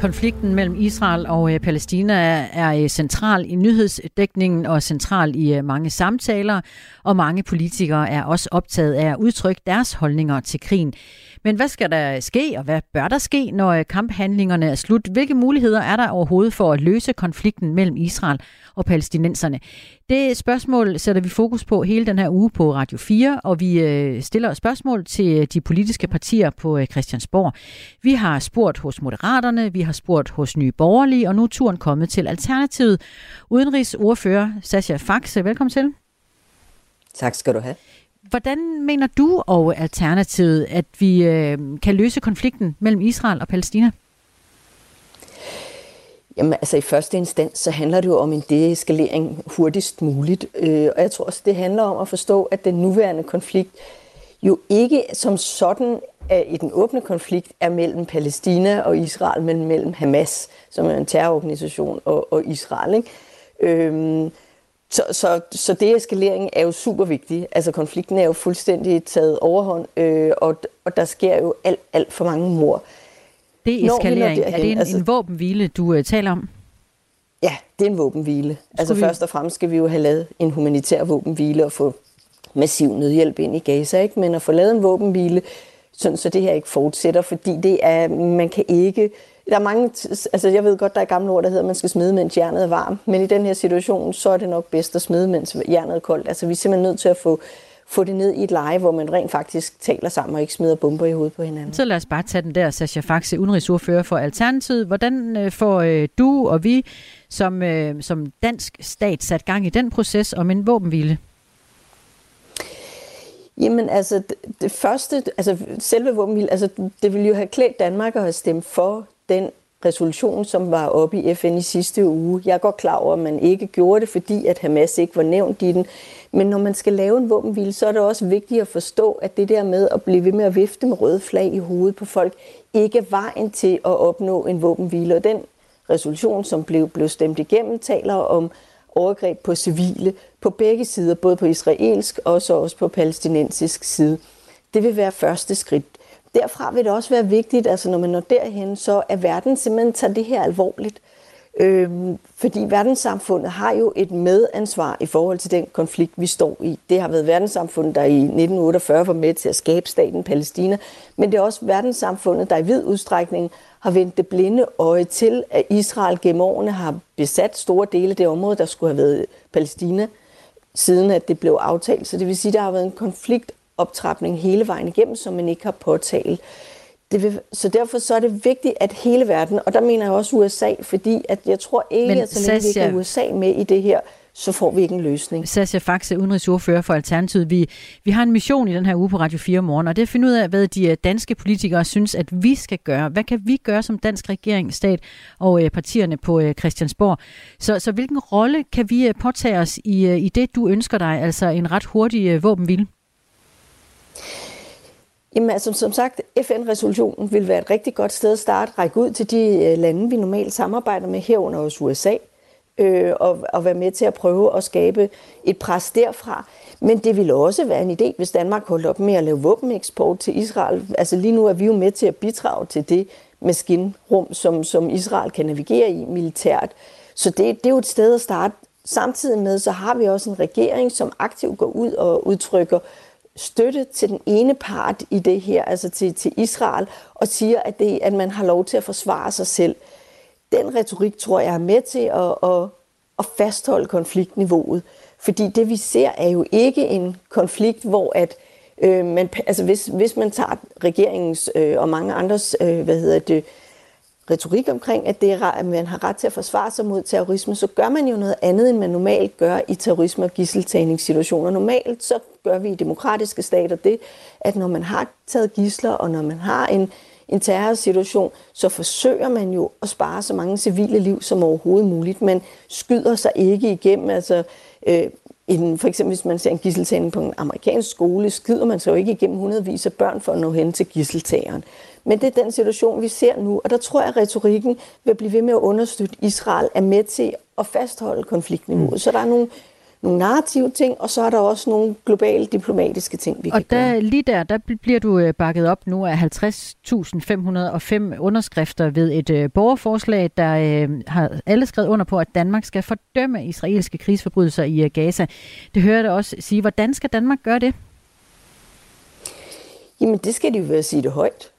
Konflikten mellem Israel og øh, Palæstina er, er øh, central i nyhedsdækningen og central i øh, mange samtaler, og mange politikere er også optaget af at udtrykke deres holdninger til krigen. Men hvad skal der ske, og hvad bør der ske, når øh, kamphandlingerne er slut? Hvilke muligheder er der overhovedet for at løse konflikten mellem Israel og palæstinenserne? Det spørgsmål sætter vi fokus på hele den her uge på Radio 4, og vi øh, stiller spørgsmål til øh, de politiske partier på Christiansborg. Vi har spurgt hos Moderaterne, vi har spurgt hos Nye Borgerlige, og nu er turen kommet til Alternativet. Udenrigsordfører Sascha Faxe, velkommen til. Tak skal du have. Hvordan mener du og Alternativet, at vi øh, kan løse konflikten mellem Israel og Palæstina? Jamen altså i første instans, så handler det jo om en deeskalering hurtigst muligt. Øh, og jeg tror også, det handler om at forstå, at den nuværende konflikt jo ikke som sådan er i den åbne konflikt er mellem Palæstina og Israel, men mellem Hamas, som er en terrororganisation, og, og Israel. Ikke? Øhm, så, så, så deeskalering er jo super vigtig. Altså konflikten er jo fuldstændig taget overhånd, øh, og, og der sker jo alt, alt for mange mor. Deeskalering, er det en, altså, en våbenhvile, du uh, taler om? Ja, det er en våbenhvile. Altså vi... først og fremmest skal vi jo have lavet en humanitær våbenhvile og få massiv nødhjælp ind i Gaza, ikke? men at få lavet en våbenhvile, sådan, så det her ikke fortsætter, fordi det er, man kan ikke, der er mange, altså jeg ved godt, der er gamle ord, der hedder, at man skal smide, mens jernet er varmt, men i den her situation, så er det nok bedst at smide, mens jernet er koldt. Altså vi er simpelthen nødt til at få, få det ned i et leje, hvor man rent faktisk taler sammen og ikke smider bomber i hovedet på hinanden. Så lad os bare tage den der, Sascha Faxe, udenrigsordfører for Alternativet. Hvordan øh, får øh, du og vi som, øh, som dansk stat sat gang i den proces om en våbenhvile? Jamen altså, det, det første, altså selve våbenhvile, altså det ville jo have klædt Danmark at have stemt for den resolution, som var oppe i FN i sidste uge. Jeg går klar over, at man ikke gjorde det, fordi at Hamas ikke var nævnt i den. Men når man skal lave en våbenhvile, så er det også vigtigt at forstå, at det der med at blive ved med at vifte med røde flag i hovedet på folk, ikke er vejen til at opnå en våbenhvile. Og den resolution, som blev, blev stemt igennem, taler om overgreb på civile på begge sider, både på israelsk og så også på palæstinensisk side. Det vil være første skridt. Derfra vil det også være vigtigt, altså når man når derhen, så er verden simpelthen tager det her alvorligt. Øhm, fordi verdenssamfundet har jo et medansvar i forhold til den konflikt, vi står i. Det har været verdenssamfundet, der i 1948 var med til at skabe staten Palæstina, men det er også verdenssamfundet, der i vid udstrækning har vendt det blinde øje til, at Israel gennem årene har besat store dele af det område, der skulle have været Palæstina, siden at det blev aftalt. Så det vil sige, at der har været en konflikt konfliktoptrapning hele vejen igennem, som man ikke har påtalt. Det vil, så derfor så er det vigtigt, at hele verden, og der mener jeg også USA, fordi at jeg tror ikke, Men, at så længe vi ikke USA med i det her, så får vi ikke en løsning. Sascha Faxe, udenrigsordfører for Alternativet. Vi, vi har en mission i den her uge på Radio 4 morgen, og det er at finde ud af, hvad de øh, danske politikere synes, at vi skal gøre. Hvad kan vi gøre som dansk regering, stat og øh, partierne på øh, Christiansborg? Så, så hvilken rolle kan vi påtage os i, i det, du ønsker dig, altså en ret hurtig våbenvilde? Jamen altså, som sagt, FN-resolutionen vil være et rigtig godt sted at starte, række ud til de øh, lande, vi normalt samarbejder med, herunder også USA, øh, og, og være med til at prøve at skabe et pres derfra. Men det ville også være en idé, hvis Danmark holdt op med at lave våbeneksport til Israel. Altså lige nu er vi jo med til at bidrage til det maskinrum, som, som Israel kan navigere i militært. Så det, det er jo et sted at starte. Samtidig med, så har vi også en regering, som aktivt går ud og udtrykker støtte til den ene part i det her, altså til, til Israel, og siger, at, det, at man har lov til at forsvare sig selv den retorik, tror jeg, er med til at, at, at fastholde konfliktniveauet. Fordi det vi ser er jo ikke en konflikt, hvor at øh, man, altså hvis, hvis man tager regeringens øh, og mange andres øh, hvad hedder det, retorik omkring, at, det er, at man har ret til at forsvare sig mod terrorisme, så gør man jo noget andet, end man normalt gør i terrorisme- og gisseltagningssituationer. Normalt så gør vi i demokratiske stater det, at når man har taget gisler, og når man har en, en terrorsituation, så forsøger man jo at spare så mange civile liv som overhovedet muligt. Man skyder sig ikke igennem, altså øh, en, for eksempel hvis man ser en gisseltagning på en amerikansk skole, skyder man sig jo ikke igennem hundredvis af børn for at nå hen til gisseltageren. Men det er den situation, vi ser nu, og der tror jeg, at retorikken vil blive ved med at understøtte Israel er med til at fastholde konfliktniveauet. Mm. Så der er nogle nogle narrative ting, og så er der også nogle globale diplomatiske ting, vi og kan der, gøre. lige der, der bliver du øh, bakket op nu af 50.505 underskrifter ved et øh, borgerforslag, der øh, har alle skrevet under på, at Danmark skal fordømme israelske krigsforbrydelser i Gaza. Det hører jeg også sige. Hvordan skal Danmark gøre det? Jamen, det skal de jo være at sige det højt.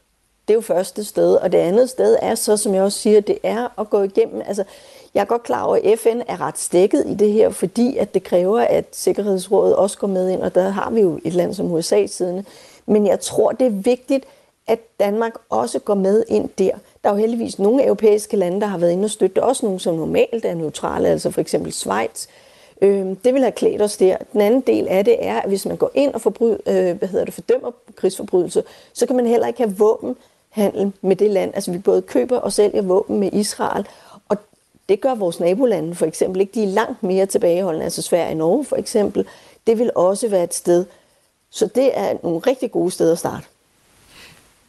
Det er jo første sted. Og det andet sted er så, som jeg også siger, det er at gå igennem. Altså, jeg er godt klar over, at FN er ret stikket i det her, fordi at det kræver, at Sikkerhedsrådet også går med ind, og der har vi jo et land som USA siden. Men jeg tror, det er vigtigt, at Danmark også går med ind der. Der er jo heldigvis nogle europæiske lande, der har været inde og støtte, også nogle, som normalt er neutrale, altså for eksempel Schweiz. Øh, det vil have klædt os der. Den anden del af det er, at hvis man går ind og forbryd, øh, hvad hedder det, fordømmer krigsforbrydelse, så kan man heller ikke have handel med det land. Altså vi både køber og sælger våben med Israel, og det gør vores nabolande for eksempel ikke. De er langt mere tilbageholdende, altså Sverige og Norge for eksempel. Det vil også være et sted. Så det er nogle rigtig gode steder at starte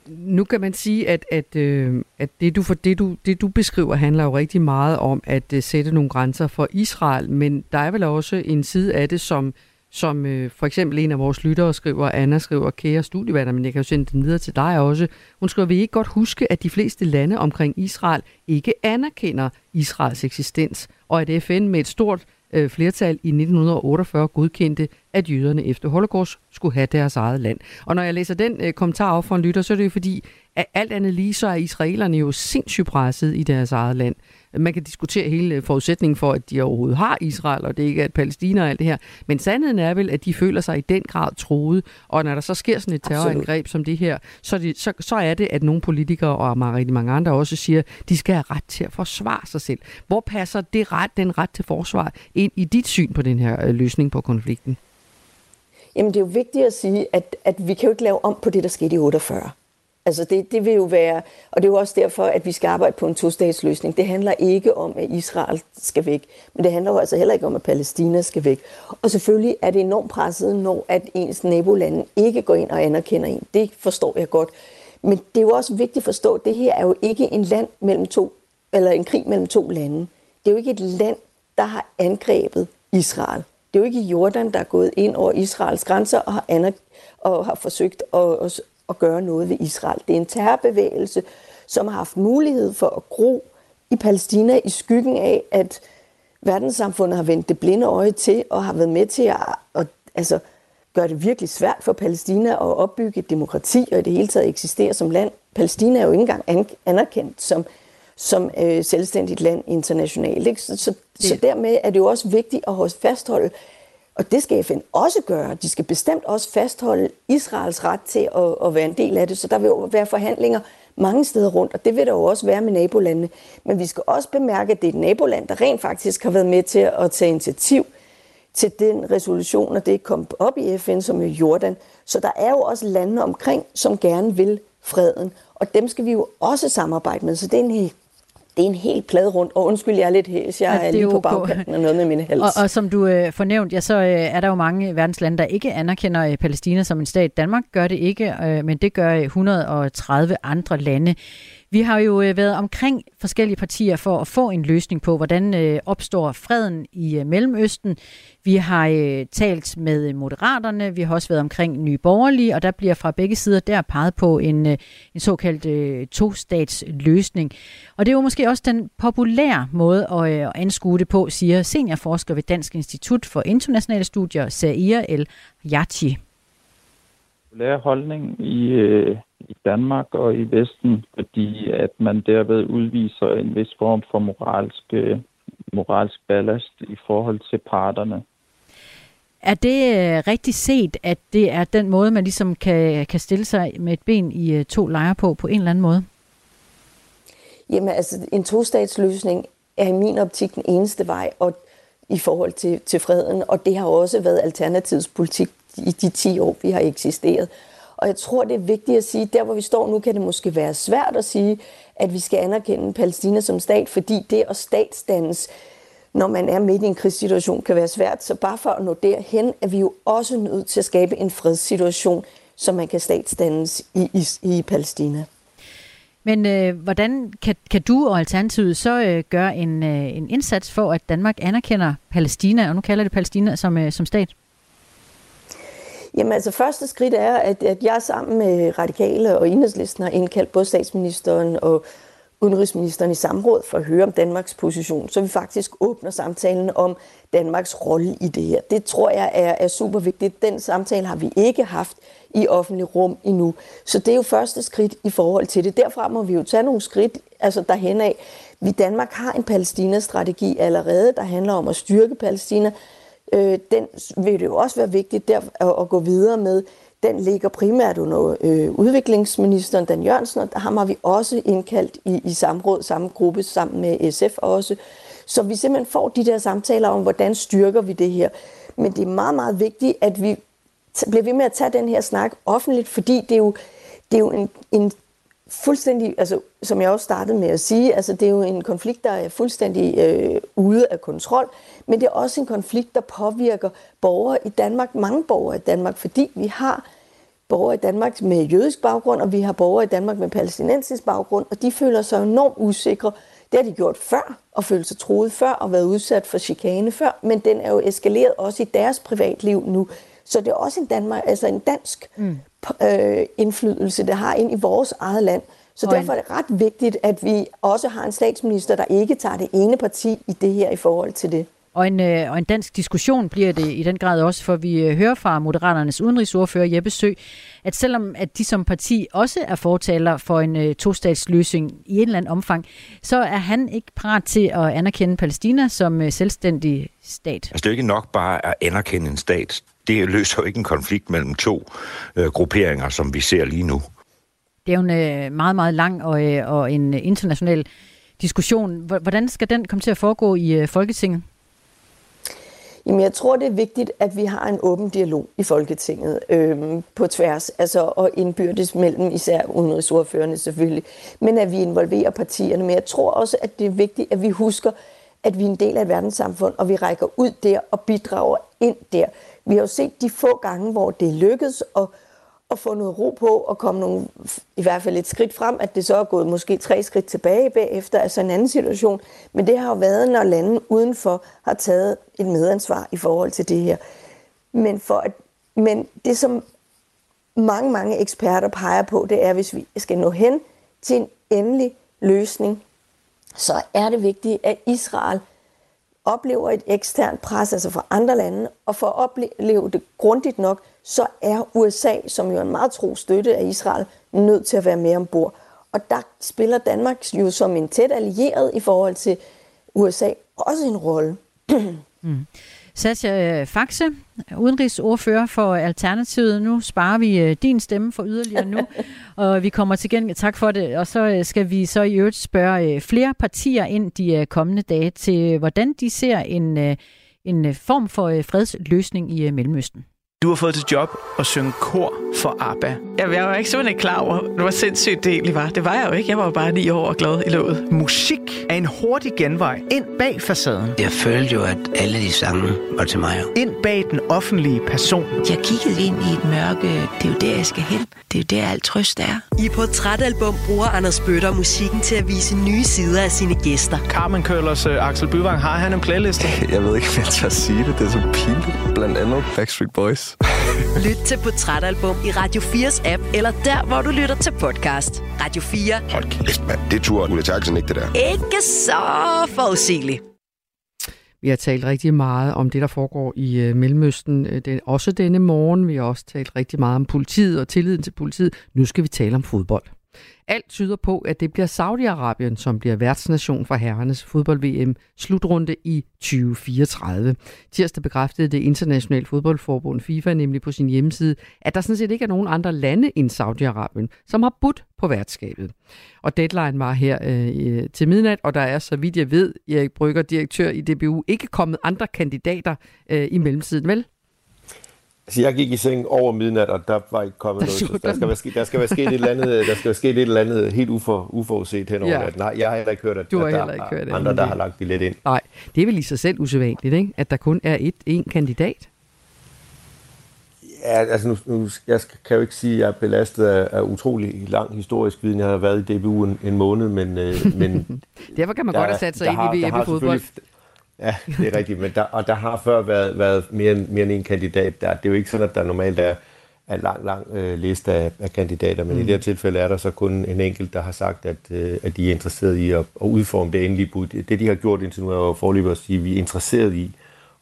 nu kan man sige, at, at, øh, at det, du, for det, du, det, du beskriver, handler jo rigtig meget om at øh, sætte nogle grænser for Israel, men der er vel også en side af det, som, som øh, for eksempel en af vores lyttere skriver, Anna skriver, kære studievanner, men jeg kan jo sende den videre til dig også. Hun skriver, vi ikke godt huske, at de fleste lande omkring Israel ikke anerkender Israels eksistens, og at FN med et stort øh, flertal i 1948 godkendte, at jøderne efter holocaust skulle have deres eget land. Og når jeg læser den øh, kommentar op for en lytter, så er det jo fordi, at alt andet lige, så er israelerne jo sindssygt presset i deres eget land. Man kan diskutere hele forudsætningen for, at de overhovedet har Israel, og det ikke er et Palæstina og alt det her. Men sandheden er vel, at de føler sig i den grad troet, og når der så sker sådan et terrorangreb som det her, så, det, så, så er det, at nogle politikere og rigtig mange andre også siger, de skal have ret til at forsvare sig selv. Hvor passer det ret, den ret til forsvar ind i dit syn på den her øh, løsning på konflikten? Jamen det er jo vigtigt at sige, at, at vi kan jo ikke lave om på det, der skete i 48. Altså det, det vil jo være, og det er jo også derfor, at vi skal arbejde på en to-statsløsning. Det handler ikke om, at Israel skal væk, men det handler jo altså heller ikke om, at Palæstina skal væk. Og selvfølgelig er det enormt presset, når at ens nabolande ikke går ind og anerkender en. Det forstår jeg godt. Men det er jo også vigtigt at forstå, at det her er jo ikke en land mellem to, eller en krig mellem to lande. Det er jo ikke et land, der har angrebet Israel. Det er jo ikke Jordan, der er gået ind over Israels grænser og har, aner- og har forsøgt at, at gøre noget ved Israel. Det er en terrorbevægelse, som har haft mulighed for at gro i Palæstina i skyggen af, at verdenssamfundet har vendt det blinde øje til og har været med til at, at altså, gøre det virkelig svært for Palæstina at opbygge et demokrati og i det hele taget eksistere som land. Palæstina er jo ikke engang anerkendt som, som øh, selvstændigt land internationalt. Ikke? Så, så, så dermed er det jo også vigtigt at fastholde, og det skal FN også gøre. De skal bestemt også fastholde Israels ret til at, at være en del af det. Så der vil jo være forhandlinger mange steder rundt, og det vil der jo også være med nabolandene. Men vi skal også bemærke, at det er et naboland, der rent faktisk har været med til at tage initiativ til den resolution, og det kom op i FN, som er Jordan. Så der er jo også lande omkring, som gerne vil freden, og dem skal vi jo også samarbejde med. Så det er en det er en helt plade rundt, og undskyld, jeg er lidt hæs, jeg ja, er lige på bagkanten og noget med mine hals. Og, og som du øh, fornævnt, ja, så øh, er der jo mange verdenslande, der ikke anerkender øh, Palæstina som en stat. Danmark gør det ikke, øh, men det gør 130 andre lande. Vi har jo øh, været omkring forskellige partier for at få en løsning på, hvordan øh, opstår freden i øh, Mellemøsten. Vi har øh, talt med øh, moderaterne, vi har også været omkring nye borgerlige, og der bliver fra begge sider der peget på en, en såkaldt to-stats løsning. Og det er jo måske også den populære måde at, anskue det på, siger seniorforsker ved Dansk Institut for Internationale Studier, Sair El Yachi. Populær holdning i, i Danmark og i Vesten, fordi at man derved udviser en vis form for moralsk, øh, moralsk ballast i forhold til parterne. Er det øh, rigtig set, at det er den måde, man ligesom kan, kan stille sig med et ben i øh, to lejre på, på en eller anden måde? Jamen altså, en tostatsløsning er i min optik den eneste vej og, i forhold til, til freden, og det har også været alternativets politik i de 10 år, vi har eksisteret. Og jeg tror, det er vigtigt at sige, der hvor vi står nu, kan det måske være svært at sige, at vi skal anerkende Palæstina som stat, fordi det at statsdannes, når man er midt i en krigssituation, kan være svært. Så bare for at nå derhen, er vi jo også nødt til at skabe en fredssituation, så man kan statsdannes i, i, i Palæstina. Men øh, hvordan kan, kan du og Alternativet så øh, gøre en, øh, en indsats for, at Danmark anerkender Palæstina, og nu kalder det Palæstina som, øh, som stat? Jamen altså, første skridt er, at, at jeg sammen med Radikale og Enhedslisten har indkaldt både statsministeren og udenrigsministeren i samråd for at høre om Danmarks position, så vi faktisk åbner samtalen om Danmarks rolle i det her. Det tror jeg er, er super vigtigt. Den samtale har vi ikke haft i offentlig rum endnu. Så det er jo første skridt i forhold til det. Derfra må vi jo tage nogle skridt altså derhen af. Vi Danmark har en Palæstina-strategi allerede, der handler om at styrke Palæstina. Øh, den vil det jo også være vigtigt der at, at gå videre med. Den ligger primært under øh, udviklingsministeren Dan Jørgensen, og der har vi også indkaldt i, i samråd, samme gruppe sammen med SF også. Så vi simpelthen får de der samtaler om, hvordan styrker vi det her. Men det er meget, meget vigtigt, at vi bliver ved med at tage den her snak offentligt, fordi det er jo, det er jo en, en fuldstændig, altså som jeg også startede med at sige, altså det er jo en konflikt, der er fuldstændig øh, ude af kontrol, men det er også en konflikt, der påvirker borgere i Danmark, mange borgere i Danmark, fordi vi har borgere i Danmark med jødisk baggrund, og vi har borgere i Danmark med palæstinensisk baggrund, og de føler sig enormt usikre. Det har de gjort før, og følt sig troet før, og været udsat for chikane før, men den er jo eskaleret også i deres privatliv nu. Så det er også en, Danmark, altså en dansk mm. øh, indflydelse, det har ind i vores eget land. Så derfor er det ret vigtigt, at vi også har en statsminister, der ikke tager det ene parti i det her i forhold til det. Og en, øh, og en dansk diskussion bliver det i den grad også, for vi øh, hører fra Moderaternes udenrigsordfører Jeppe Sø, at selvom at de som parti også er fortaler for en øh, tostatsløsning i en eller anden omfang, så er han ikke parat til at anerkende Palæstina som øh, selvstændig stat. Altså det er jo ikke nok bare at anerkende en stat. Det løser jo ikke en konflikt mellem to øh, grupperinger, som vi ser lige nu. Det er jo en øh, meget, meget lang og, øh, og en international diskussion. Hvordan skal den komme til at foregå i øh, Folketinget? Jamen, jeg tror, det er vigtigt, at vi har en åben dialog i Folketinget øhm, på tværs, altså og indbyrdes mellem især udenrigsordførende selvfølgelig, men at vi involverer partierne. Men jeg tror også, at det er vigtigt, at vi husker, at vi er en del af et verdenssamfund, og vi rækker ud der og bidrager ind der. Vi har jo set de få gange, hvor det lykkedes at at få noget ro på og komme nogle, i hvert fald et skridt frem, at det så er gået måske tre skridt tilbage bagefter, altså en anden situation. Men det har jo været, når lande udenfor har taget et medansvar i forhold til det her. Men, for at, men det, som mange, mange eksperter peger på, det er, hvis vi skal nå hen til en endelig løsning, så er det vigtigt, at Israel oplever et eksternt pres, altså fra andre lande, og for at opleve det grundigt nok, så er USA, som jo er en meget tro støtte af Israel, nødt til at være med ombord. Og der spiller Danmark jo som en tæt allieret i forhold til USA også en rolle. mm. Sascha Faxe, udenrigsordfører for Alternativet. Nu sparer vi øh, din stemme for yderligere nu, og vi kommer til gen. Tak for det. Og så øh, skal vi så i øvrigt spørge øh, flere partier ind de kommende dage til, hvordan de ser en, en form for fredsløsning i Mellemøsten. Du har fået til job at synge kor for ABBA. Jamen, jeg var ikke simpelthen klar over, hvor sindssygt det egentlig var. Det var jeg jo ikke. Jeg var jo bare ni år og glad i låget. Musik er en hurtig genvej ind bag facaden. Jeg følte jo, at alle de sange var til mig. Ind bag den offentlige person. Jeg kiggede ind i et mørke. Det er jo der, jeg skal hen. Det er jo der, alt trøst er. I Portrætalbum bruger Anders Bøtter musikken til at vise nye sider af sine gæster. Carmen Køllers uh, Axel Byvang, har han en playlist? Jeg ved ikke, hvad jeg tør sige det. Det er så pinligt. Blandt andet Backstreet Boys. Lyt til Portrætalbum i Radio 4's app, eller der, hvor du lytter til podcast. Radio 4. Hold kæft, mand. Det tror Ulla Terkelsen ikke, det der. Ikke så forudsigeligt. Vi har talt rigtig meget om det, der foregår i øh, Mellemøsten, øh, den, også denne morgen. Vi har også talt rigtig meget om politiet og tilliden til politiet. Nu skal vi tale om fodbold. Alt tyder på, at det bliver Saudi-Arabien, som bliver værtsnation for herrenes fodbold-VM slutrunde i 2034. Tirsdag bekræftede det internationale fodboldforbund FIFA nemlig på sin hjemmeside, at der sådan set ikke er nogen andre lande end Saudi-Arabien, som har budt på værtskabet. Og deadline var her øh, øh, til midnat, og der er, så vidt jeg ved, Erik Brygger, direktør i DBU, ikke kommet andre kandidater øh, i mellemtiden, vel? Altså, jeg gik i seng over midnat, og der var ikke kommet noget. Der skal, være, der skal være sket et eller andet, der skal være sket et eller andet helt ufor, uforudset hen over ja. Nej, jeg har heller ikke hørt, at, du har at der ikke hørt, andre, der har lagt billet ind. Nej, det er vel i sig selv usædvanligt, ikke? at der kun er et, en kandidat. Ja, altså nu, nu, jeg kan jo ikke sige, at jeg er belastet af, af utrolig lang historisk viden. Jeg har været i DBU en, en måned, men... Øh, men Derfor kan man godt have sat sig ind har, i VM i fodbold. Ja, det er rigtigt, men der, og der har før været, været mere, mere end en kandidat der. Det er jo ikke sådan, at der normalt er, en lang, lang øh, liste af, af kandidater, men mm. i det her tilfælde er der så kun en enkelt, der har sagt, at, øh, at de er interesseret i at, at udforme det endelige bud. Det, de har gjort indtil nu, er jo forløbet at sige, at vi er interesseret i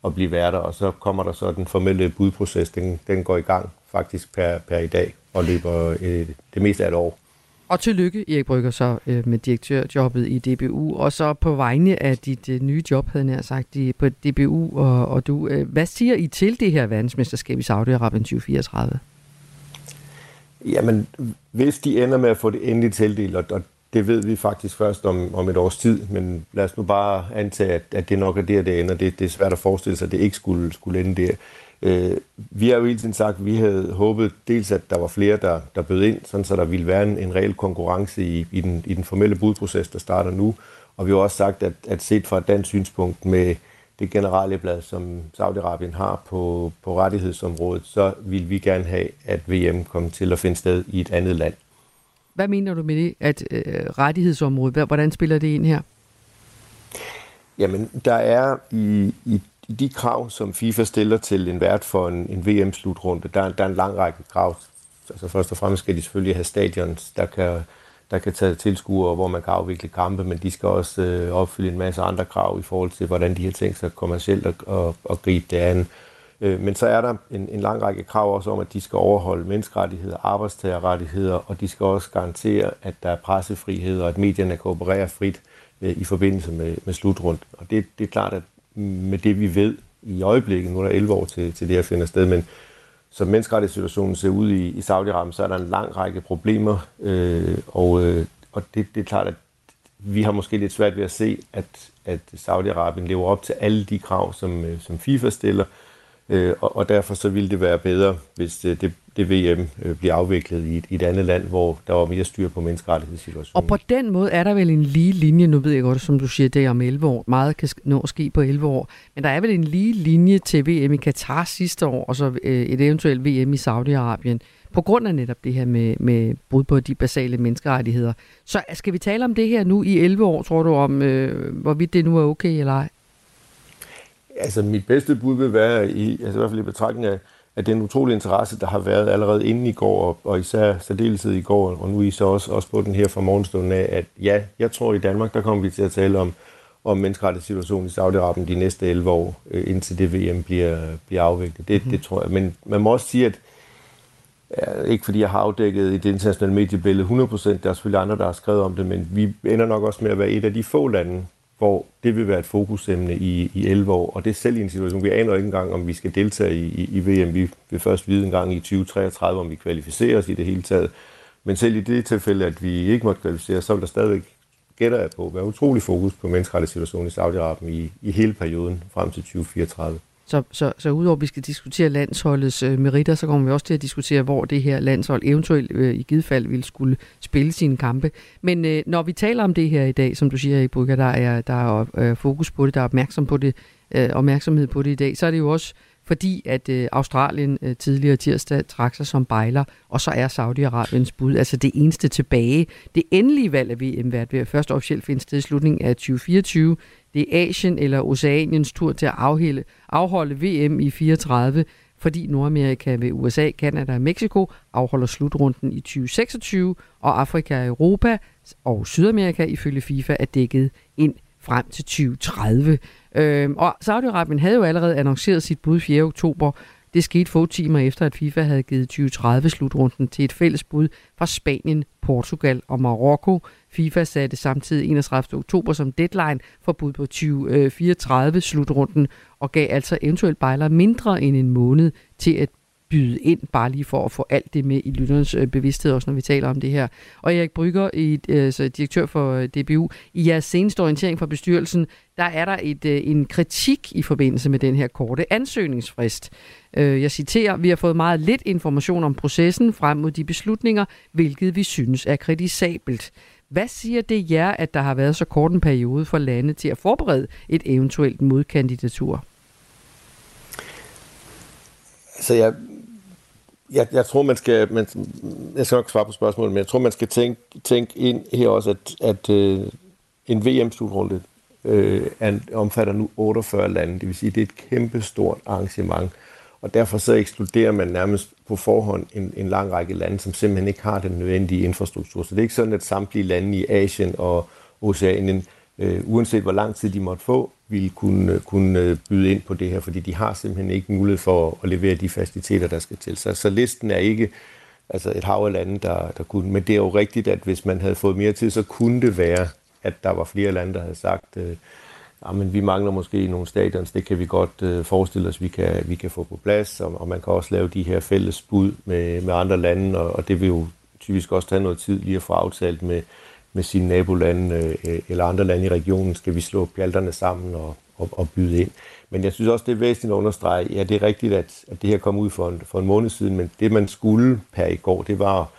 at blive værter, og så kommer der så den formelle budproces, den, den går i gang faktisk per, per i dag og løber øh, det meste af et år. Og tillykke, Erik Brygger, så øh, med direktørjobbet i DBU, og så på vegne af dit øh, nye job, havde jeg sagt, i, på DBU og, og du. Øh, hvad siger I til det her verdensmesterskab i Saudi-Arabien 2034? Jamen, hvis de ender med at få det endelig tildelt, og, og det ved vi faktisk først om, om et års tid, men lad os nu bare antage, at, at det nok er der, det ender. Det, det er svært at forestille sig, at det ikke skulle, skulle ende der. Øh, vi har jo hele tiden sagt, at vi havde håbet dels, at der var flere, der, der bød ind, sådan så der ville være en, en reel konkurrence i, i, den, i den formelle budproces, der starter nu. Og vi har også sagt, at, at set fra et dansk synspunkt med det generelle blad, som Saudi-Arabien har på, på rettighedsområdet, så vil vi gerne have, at VM kommer til at finde sted i et andet land. Hvad mener du med det, at øh, rettighedsområdet, hvordan spiller det ind her? Jamen, der er i, i i de krav, som FIFA stiller til en vært for en, en VM-slutrunde, der, der er en lang række krav. Altså først og fremmest skal de selvfølgelig have stadions, der kan, der kan tage tilskuere, hvor man kan afvikle kampe, men de skal også øh, opfylde en masse andre krav i forhold til, hvordan de har tænkt sig kommercielt at, at, at gribe det an. Øh, men så er der en, en lang række krav også om, at de skal overholde menneskerettigheder, arbejdstagerrettigheder, og de skal også garantere, at der er pressefrihed, og at medierne kan operere frit øh, i forbindelse med, med slutrunden. Og det, det er klart, at med det, vi ved i øjeblikket. Nu er der 11 år til, til det her finder sted, men som menneskerettighedssituationen ser ud i, i Saudi-Arabien, så er der en lang række problemer, øh, og, øh, og det, det er klart, at vi har måske lidt svært ved at se, at, at Saudi-Arabien lever op til alle de krav, som, øh, som FIFA stiller, øh, Øh, og, og derfor så ville det være bedre, hvis øh, det, det, det VM øh, bliver afviklet i et, i et andet land, hvor der var mere styr på menneskerettighedssituationen. Og på den måde er der vel en lige linje, nu ved jeg godt, som du siger, det er om 11 år. Meget kan nå at ske på 11 år. Men der er vel en lige linje til VM i Katar sidste år, og så øh, et eventuelt VM i Saudi-Arabien, på grund af netop det her med, med brud på de basale menneskerettigheder. Så skal vi tale om det her nu i 11 år, tror du, om øh, hvorvidt det nu er okay eller ej? Altså, mit bedste bud vil være, i, altså i hvert fald i betragtning af, at den utrolige interesse, der har været allerede inden i går, og især særdeleshed i går, og nu I så også, også på den her fra morgenstunden af, at ja, jeg tror i Danmark, der kommer vi til at tale om, om menneskerettighedssituationen i Saudi-Arabien de næste 11 år, øh, indtil det VM bliver, bliver afviklet. Det, mm. det tror jeg. Men man må også sige, at ja, ikke fordi jeg har afdækket i det internationale mediebillede 100%, der er selvfølgelig andre, der har skrevet om det, men vi ender nok også med at være et af de få lande, hvor det vil være et fokusemne i, i 11 år, og det er selv i en situation, vi aner ikke engang, om vi skal deltage i, i, i VM. Vi vil først vide en gang i 2033, om vi kvalificerer os i det hele taget. Men selv i det tilfælde, at vi ikke måtte kvalificere, så vil der stadigvæk, gætter jeg på, være utrolig fokus på menneskerettighedssituationen i Saudi-Arabien i, i hele perioden frem til 2034. Så, så, så udover at vi skal diskutere landsholdets øh, meritter, så kommer vi også til at diskutere, hvor det her landshold eventuelt øh, i givet fald vil skulle spille sine kampe. Men øh, når vi taler om det her i dag, som du siger, i Brygger, der er, der er øh, fokus på det, der er opmærksom på det, øh, opmærksomhed på det i dag, så er det jo også fordi, at øh, Australien øh, tidligere tirsdag trak sig som bejler, og så er Saudi-Arabiens bud altså det eneste tilbage. Det endelige valg af VM-vært vil først officielt finde sted i slutningen af 2024. Det er Asien eller Oceaniens tur til at afholde, afholde VM i 34, fordi Nordamerika ved USA, Kanada og Mexico afholder slutrunden i 2026, og Afrika og Europa og Sydamerika ifølge FIFA er dækket ind frem til 2030. Øh, og Saudi-Arabien havde jo allerede annonceret sit bud 4. oktober. Det skete få timer efter, at FIFA havde givet 2030-slutrunden til et fælles bud fra Spanien, Portugal og Marokko. FIFA satte samtidig 31. oktober som deadline for bud på 2034-slutrunden øh, og gav altså eventuelt bejler mindre end en måned til at byde ind, bare lige for at få alt det med i lytternes øh, bevidsthed, også når vi taler om det her. Og Erik Brygger, i, altså direktør for øh, DBU, i jeres seneste orientering fra bestyrelsen, der er der et, en kritik i forbindelse med den her korte ansøgningsfrist. Jeg citerer, vi har fået meget lidt information om processen frem mod de beslutninger, hvilket vi synes er kritisabelt. Hvad siger det jer, at der har været så kort en periode for lande til at forberede et eventuelt modkandidatur? Altså, jeg, jeg, jeg tror, man skal, man, jeg skal nok svare på spørgsmålet, men jeg tror, man skal tænke, tænke ind her også, at, at øh, en VM-slutrunde øh, omfatter nu 48 lande. Det vil sige, det er et kæmpe stort arrangement. Og derfor så ekskluderer man nærmest på forhånd en, en lang række lande, som simpelthen ikke har den nødvendige infrastruktur. Så det er ikke sådan, at samtlige lande i Asien og Oceanien, øh, uanset hvor lang tid de måtte få, ville kunne, øh, kunne øh, byde ind på det her, fordi de har simpelthen ikke mulighed for at levere de faciliteter, der skal til. Så, så listen er ikke altså et hav af lande, der, der kunne. Men det er jo rigtigt, at hvis man havde fået mere tid, så kunne det være, at der var flere lande, der havde sagt, øh, ah, men vi mangler måske nogle stadions, det kan vi godt øh, forestille os, vi kan, vi kan få på plads, og, og man kan også lave de her fælles bud med, med andre lande, og, og det vil jo typisk også tage noget tid lige at få aftalt med, med sine nabolande øh, eller andre lande i regionen, skal vi slå pjalterne sammen og, og, og byde ind. Men jeg synes også, det er væsentligt at understrege, ja, det er rigtigt, at, at det her kom ud for en, for en måned siden, men det man skulle per i går, det var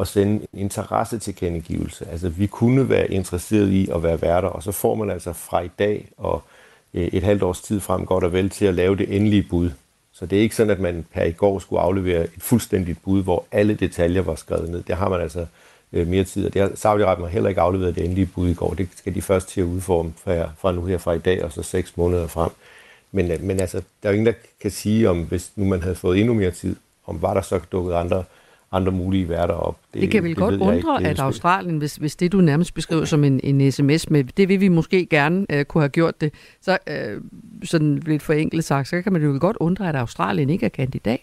at sende en interesse til kendegivelse. Altså, vi kunne være interesseret i at være værter, og så får man altså fra i dag og øh, et halvt års tid frem godt og vel til at lave det endelige bud. Så det er ikke sådan, at man per i går skulle aflevere et fuldstændigt bud, hvor alle detaljer var skrevet ned. Det har man altså øh, mere tid, og det har Saudi-Arabien heller ikke afleveret det endelige bud i går. Det skal de først til at udforme fra, fra nu her fra i dag og så seks måneder frem. Men, øh, men altså, der er jo ingen, der kan sige, om hvis nu man havde fået endnu mere tid, om var der så dukket andre andre mulige værter op. Det, det kan vel det godt undre, ikke, at Australien, hvis, hvis det du nærmest beskriver som en, en sms med, det vil vi måske gerne uh, kunne have gjort det, så uh, sådan lidt forenklet sagt, så kan man jo godt undre, at Australien ikke er kandidat.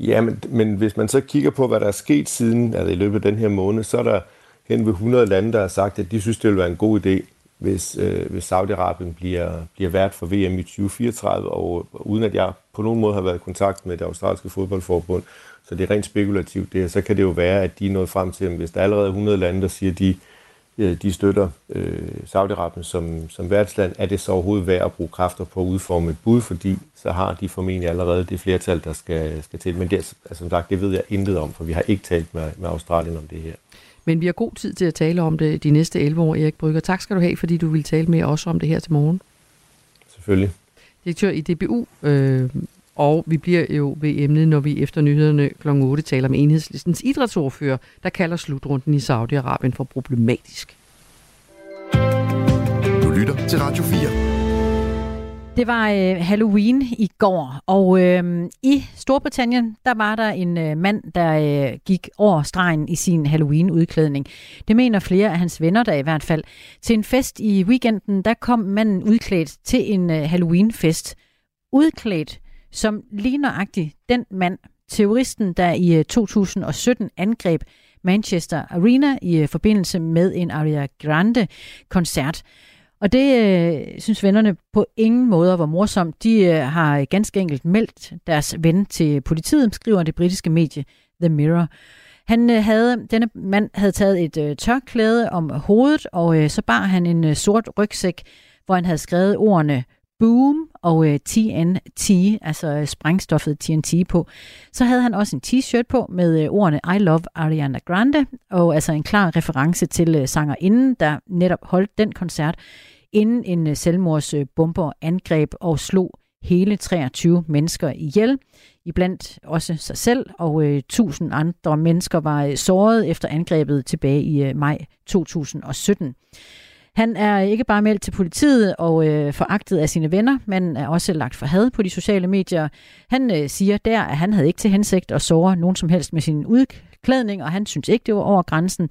Ja, men, men hvis man så kigger på, hvad der er sket siden, altså i løbet af den her måned, så er der hen ved 100 lande, der har sagt, at de synes, det vil være en god idé, hvis, øh, hvis Saudi-Arabien bliver, bliver vært for VM i 2034, og, og uden at jeg på nogen måde har været i kontakt med det australske fodboldforbund, så det er rent spekulativt det så kan det jo være, at de er nået frem til, at hvis der er allerede 100 lande, der siger, at de, de støtter øh, Saudi-Arabien som, som værtsland, er det så overhovedet værd at bruge kræfter på at udforme et bud, fordi så har de formentlig allerede det flertal, der skal, skal til. Men det, altså, som sagt, det ved jeg intet om, for vi har ikke talt med, med Australien om det her. Men vi har god tid til at tale om det de næste 11 år, Erik Brygger. Tak skal du have, fordi du vil tale med os om det her til morgen. Selvfølgelig. Direktør i DBU, øh, og vi bliver jo ved emnet, når vi efter nyhederne kl. 8 taler med enhedslistens idrætsordfører, der kalder slutrunden i Saudi-Arabien for problematisk. Du lytter til Radio 4. Det var øh, Halloween i går, og øh, i Storbritannien, der var der en øh, mand, der øh, gik over stregen i sin Halloween-udklædning. Det mener flere af hans venner der i hvert fald. Til en fest i weekenden, der kom manden udklædt til en øh, Halloween-fest. Udklædt som lige nøjagtigt den mand, terroristen, der i øh, 2017 angreb Manchester Arena i øh, forbindelse med en Aria Grande-koncert. Og det øh, synes vennerne på ingen måder var morsomt. De øh, har ganske enkelt meldt deres ven til politiet, skriver det britiske medie The Mirror. Han øh, havde, denne mand havde taget et øh, tørklæde om hovedet, og øh, så bar han en øh, sort rygsæk, hvor han havde skrevet ordene Boom og øh, TNT, altså øh, sprængstoffet TNT på. Så havde han også en t-shirt på med øh, ordene I love Ariana Grande, og altså en klar reference til øh, sangerinden, der netop holdt den koncert, inden en øh, selvmordsbomber angreb og slog hele 23 mennesker ihjel. Iblandt også sig selv, og øh, 1000 andre mennesker var øh, såret efter angrebet tilbage i øh, maj 2017. Han er ikke bare meldt til politiet og øh, foragtet af sine venner, men er også lagt for had på de sociale medier. Han øh, siger der, at han havde ikke til hensigt at såre nogen som helst med sin udklædning, og han synes ikke, det var over grænsen.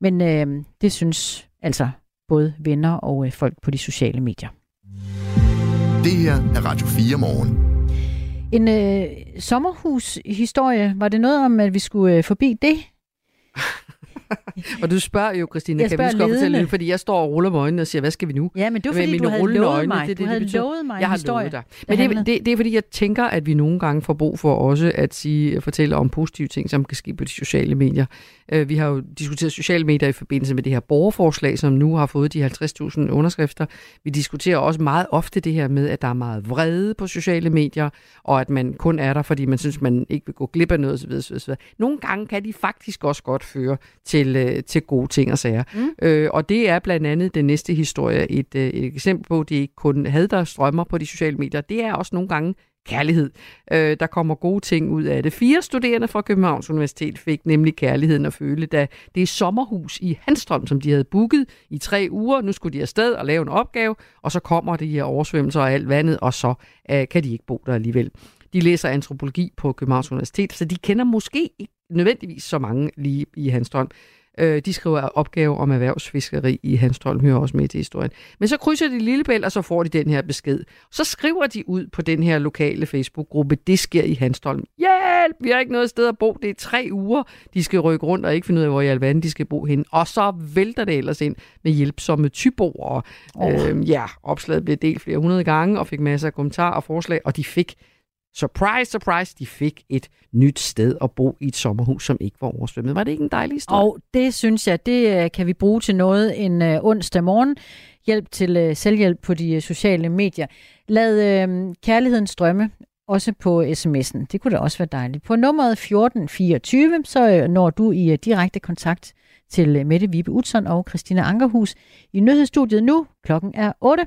Men øh, det synes altså både venner og øh, folk på de sociale medier. Det her er Radio 4 morgen. En øh, sommerhushistorie, var det noget om, at vi skulle øh, forbi det? og du spørger jo, Christine, jeg kan vi skal fortælle det, fordi jeg står og ruller med øjnene og siger, hvad skal vi nu? Ja, men det var fordi, du havde lovet øjne, mig. Det, det, du havde det, lovet mig jeg har historie. Lovet dig. Men det, det, det, er fordi, jeg tænker, at vi nogle gange får brug for også at sige, at fortælle om positive ting, som kan ske på de sociale medier. Øh, vi har jo diskuteret sociale medier i forbindelse med det her borgerforslag, som nu har fået de 50.000 underskrifter. Vi diskuterer også meget ofte det her med, at der er meget vrede på sociale medier, og at man kun er der, fordi man synes, man ikke vil gå glip af noget osv. osv. Nogle gange kan de faktisk også godt føre til, øh, til gode ting og sager. Mm. Øh, og det er blandt andet den næste historie et, øh, et eksempel på, det er ikke kun had, der strømmer på de sociale medier. Det er også nogle gange kærlighed. Øh, der kommer gode ting ud af det. Fire studerende fra Københavns Universitet fik nemlig kærligheden at føle, da det er sommerhus i Hanstrøm, som de havde booket i tre uger. Nu skulle de afsted og lave en opgave, og så kommer de her oversvømmelser og alt vandet, og så øh, kan de ikke bo der alligevel. De læser antropologi på Københavns Universitet, så de kender måske ikke nødvendigvis så mange lige i Hanstrøm. Øh, de skriver opgave om erhvervsfiskeri i Hanstholm, hører også med til historien. Men så krydser de Lillebælt, og så får de den her besked. Så skriver de ud på den her lokale Facebook-gruppe, det sker i Hanstholm. Hjælp! Vi har ikke noget sted at bo. Det er tre uger, de skal rykke rundt og ikke finde ud af, hvor i alverden de skal bo hen. Og så vælter det ellers ind med hjælpsomme tyboer. Oh. Øh, ja, opslaget blev delt flere hundrede gange og fik masser af kommentarer og forslag, og de fik surprise, surprise, de fik et nyt sted at bo i et sommerhus, som ikke var oversvømmet. Var det ikke en dejlig historie? Og det synes jeg, det øh, kan vi bruge til noget en øh, onsdag morgen. Hjælp til øh, selvhjælp på de sociale medier. Lad øh, kærligheden strømme, også på sms'en. Det kunne da også være dejligt. På nummeret 1424, så når du i direkte kontakt til Mette Vibe Utzon og Christina Ankerhus i nyhedsstudiet nu. Klokken er 8.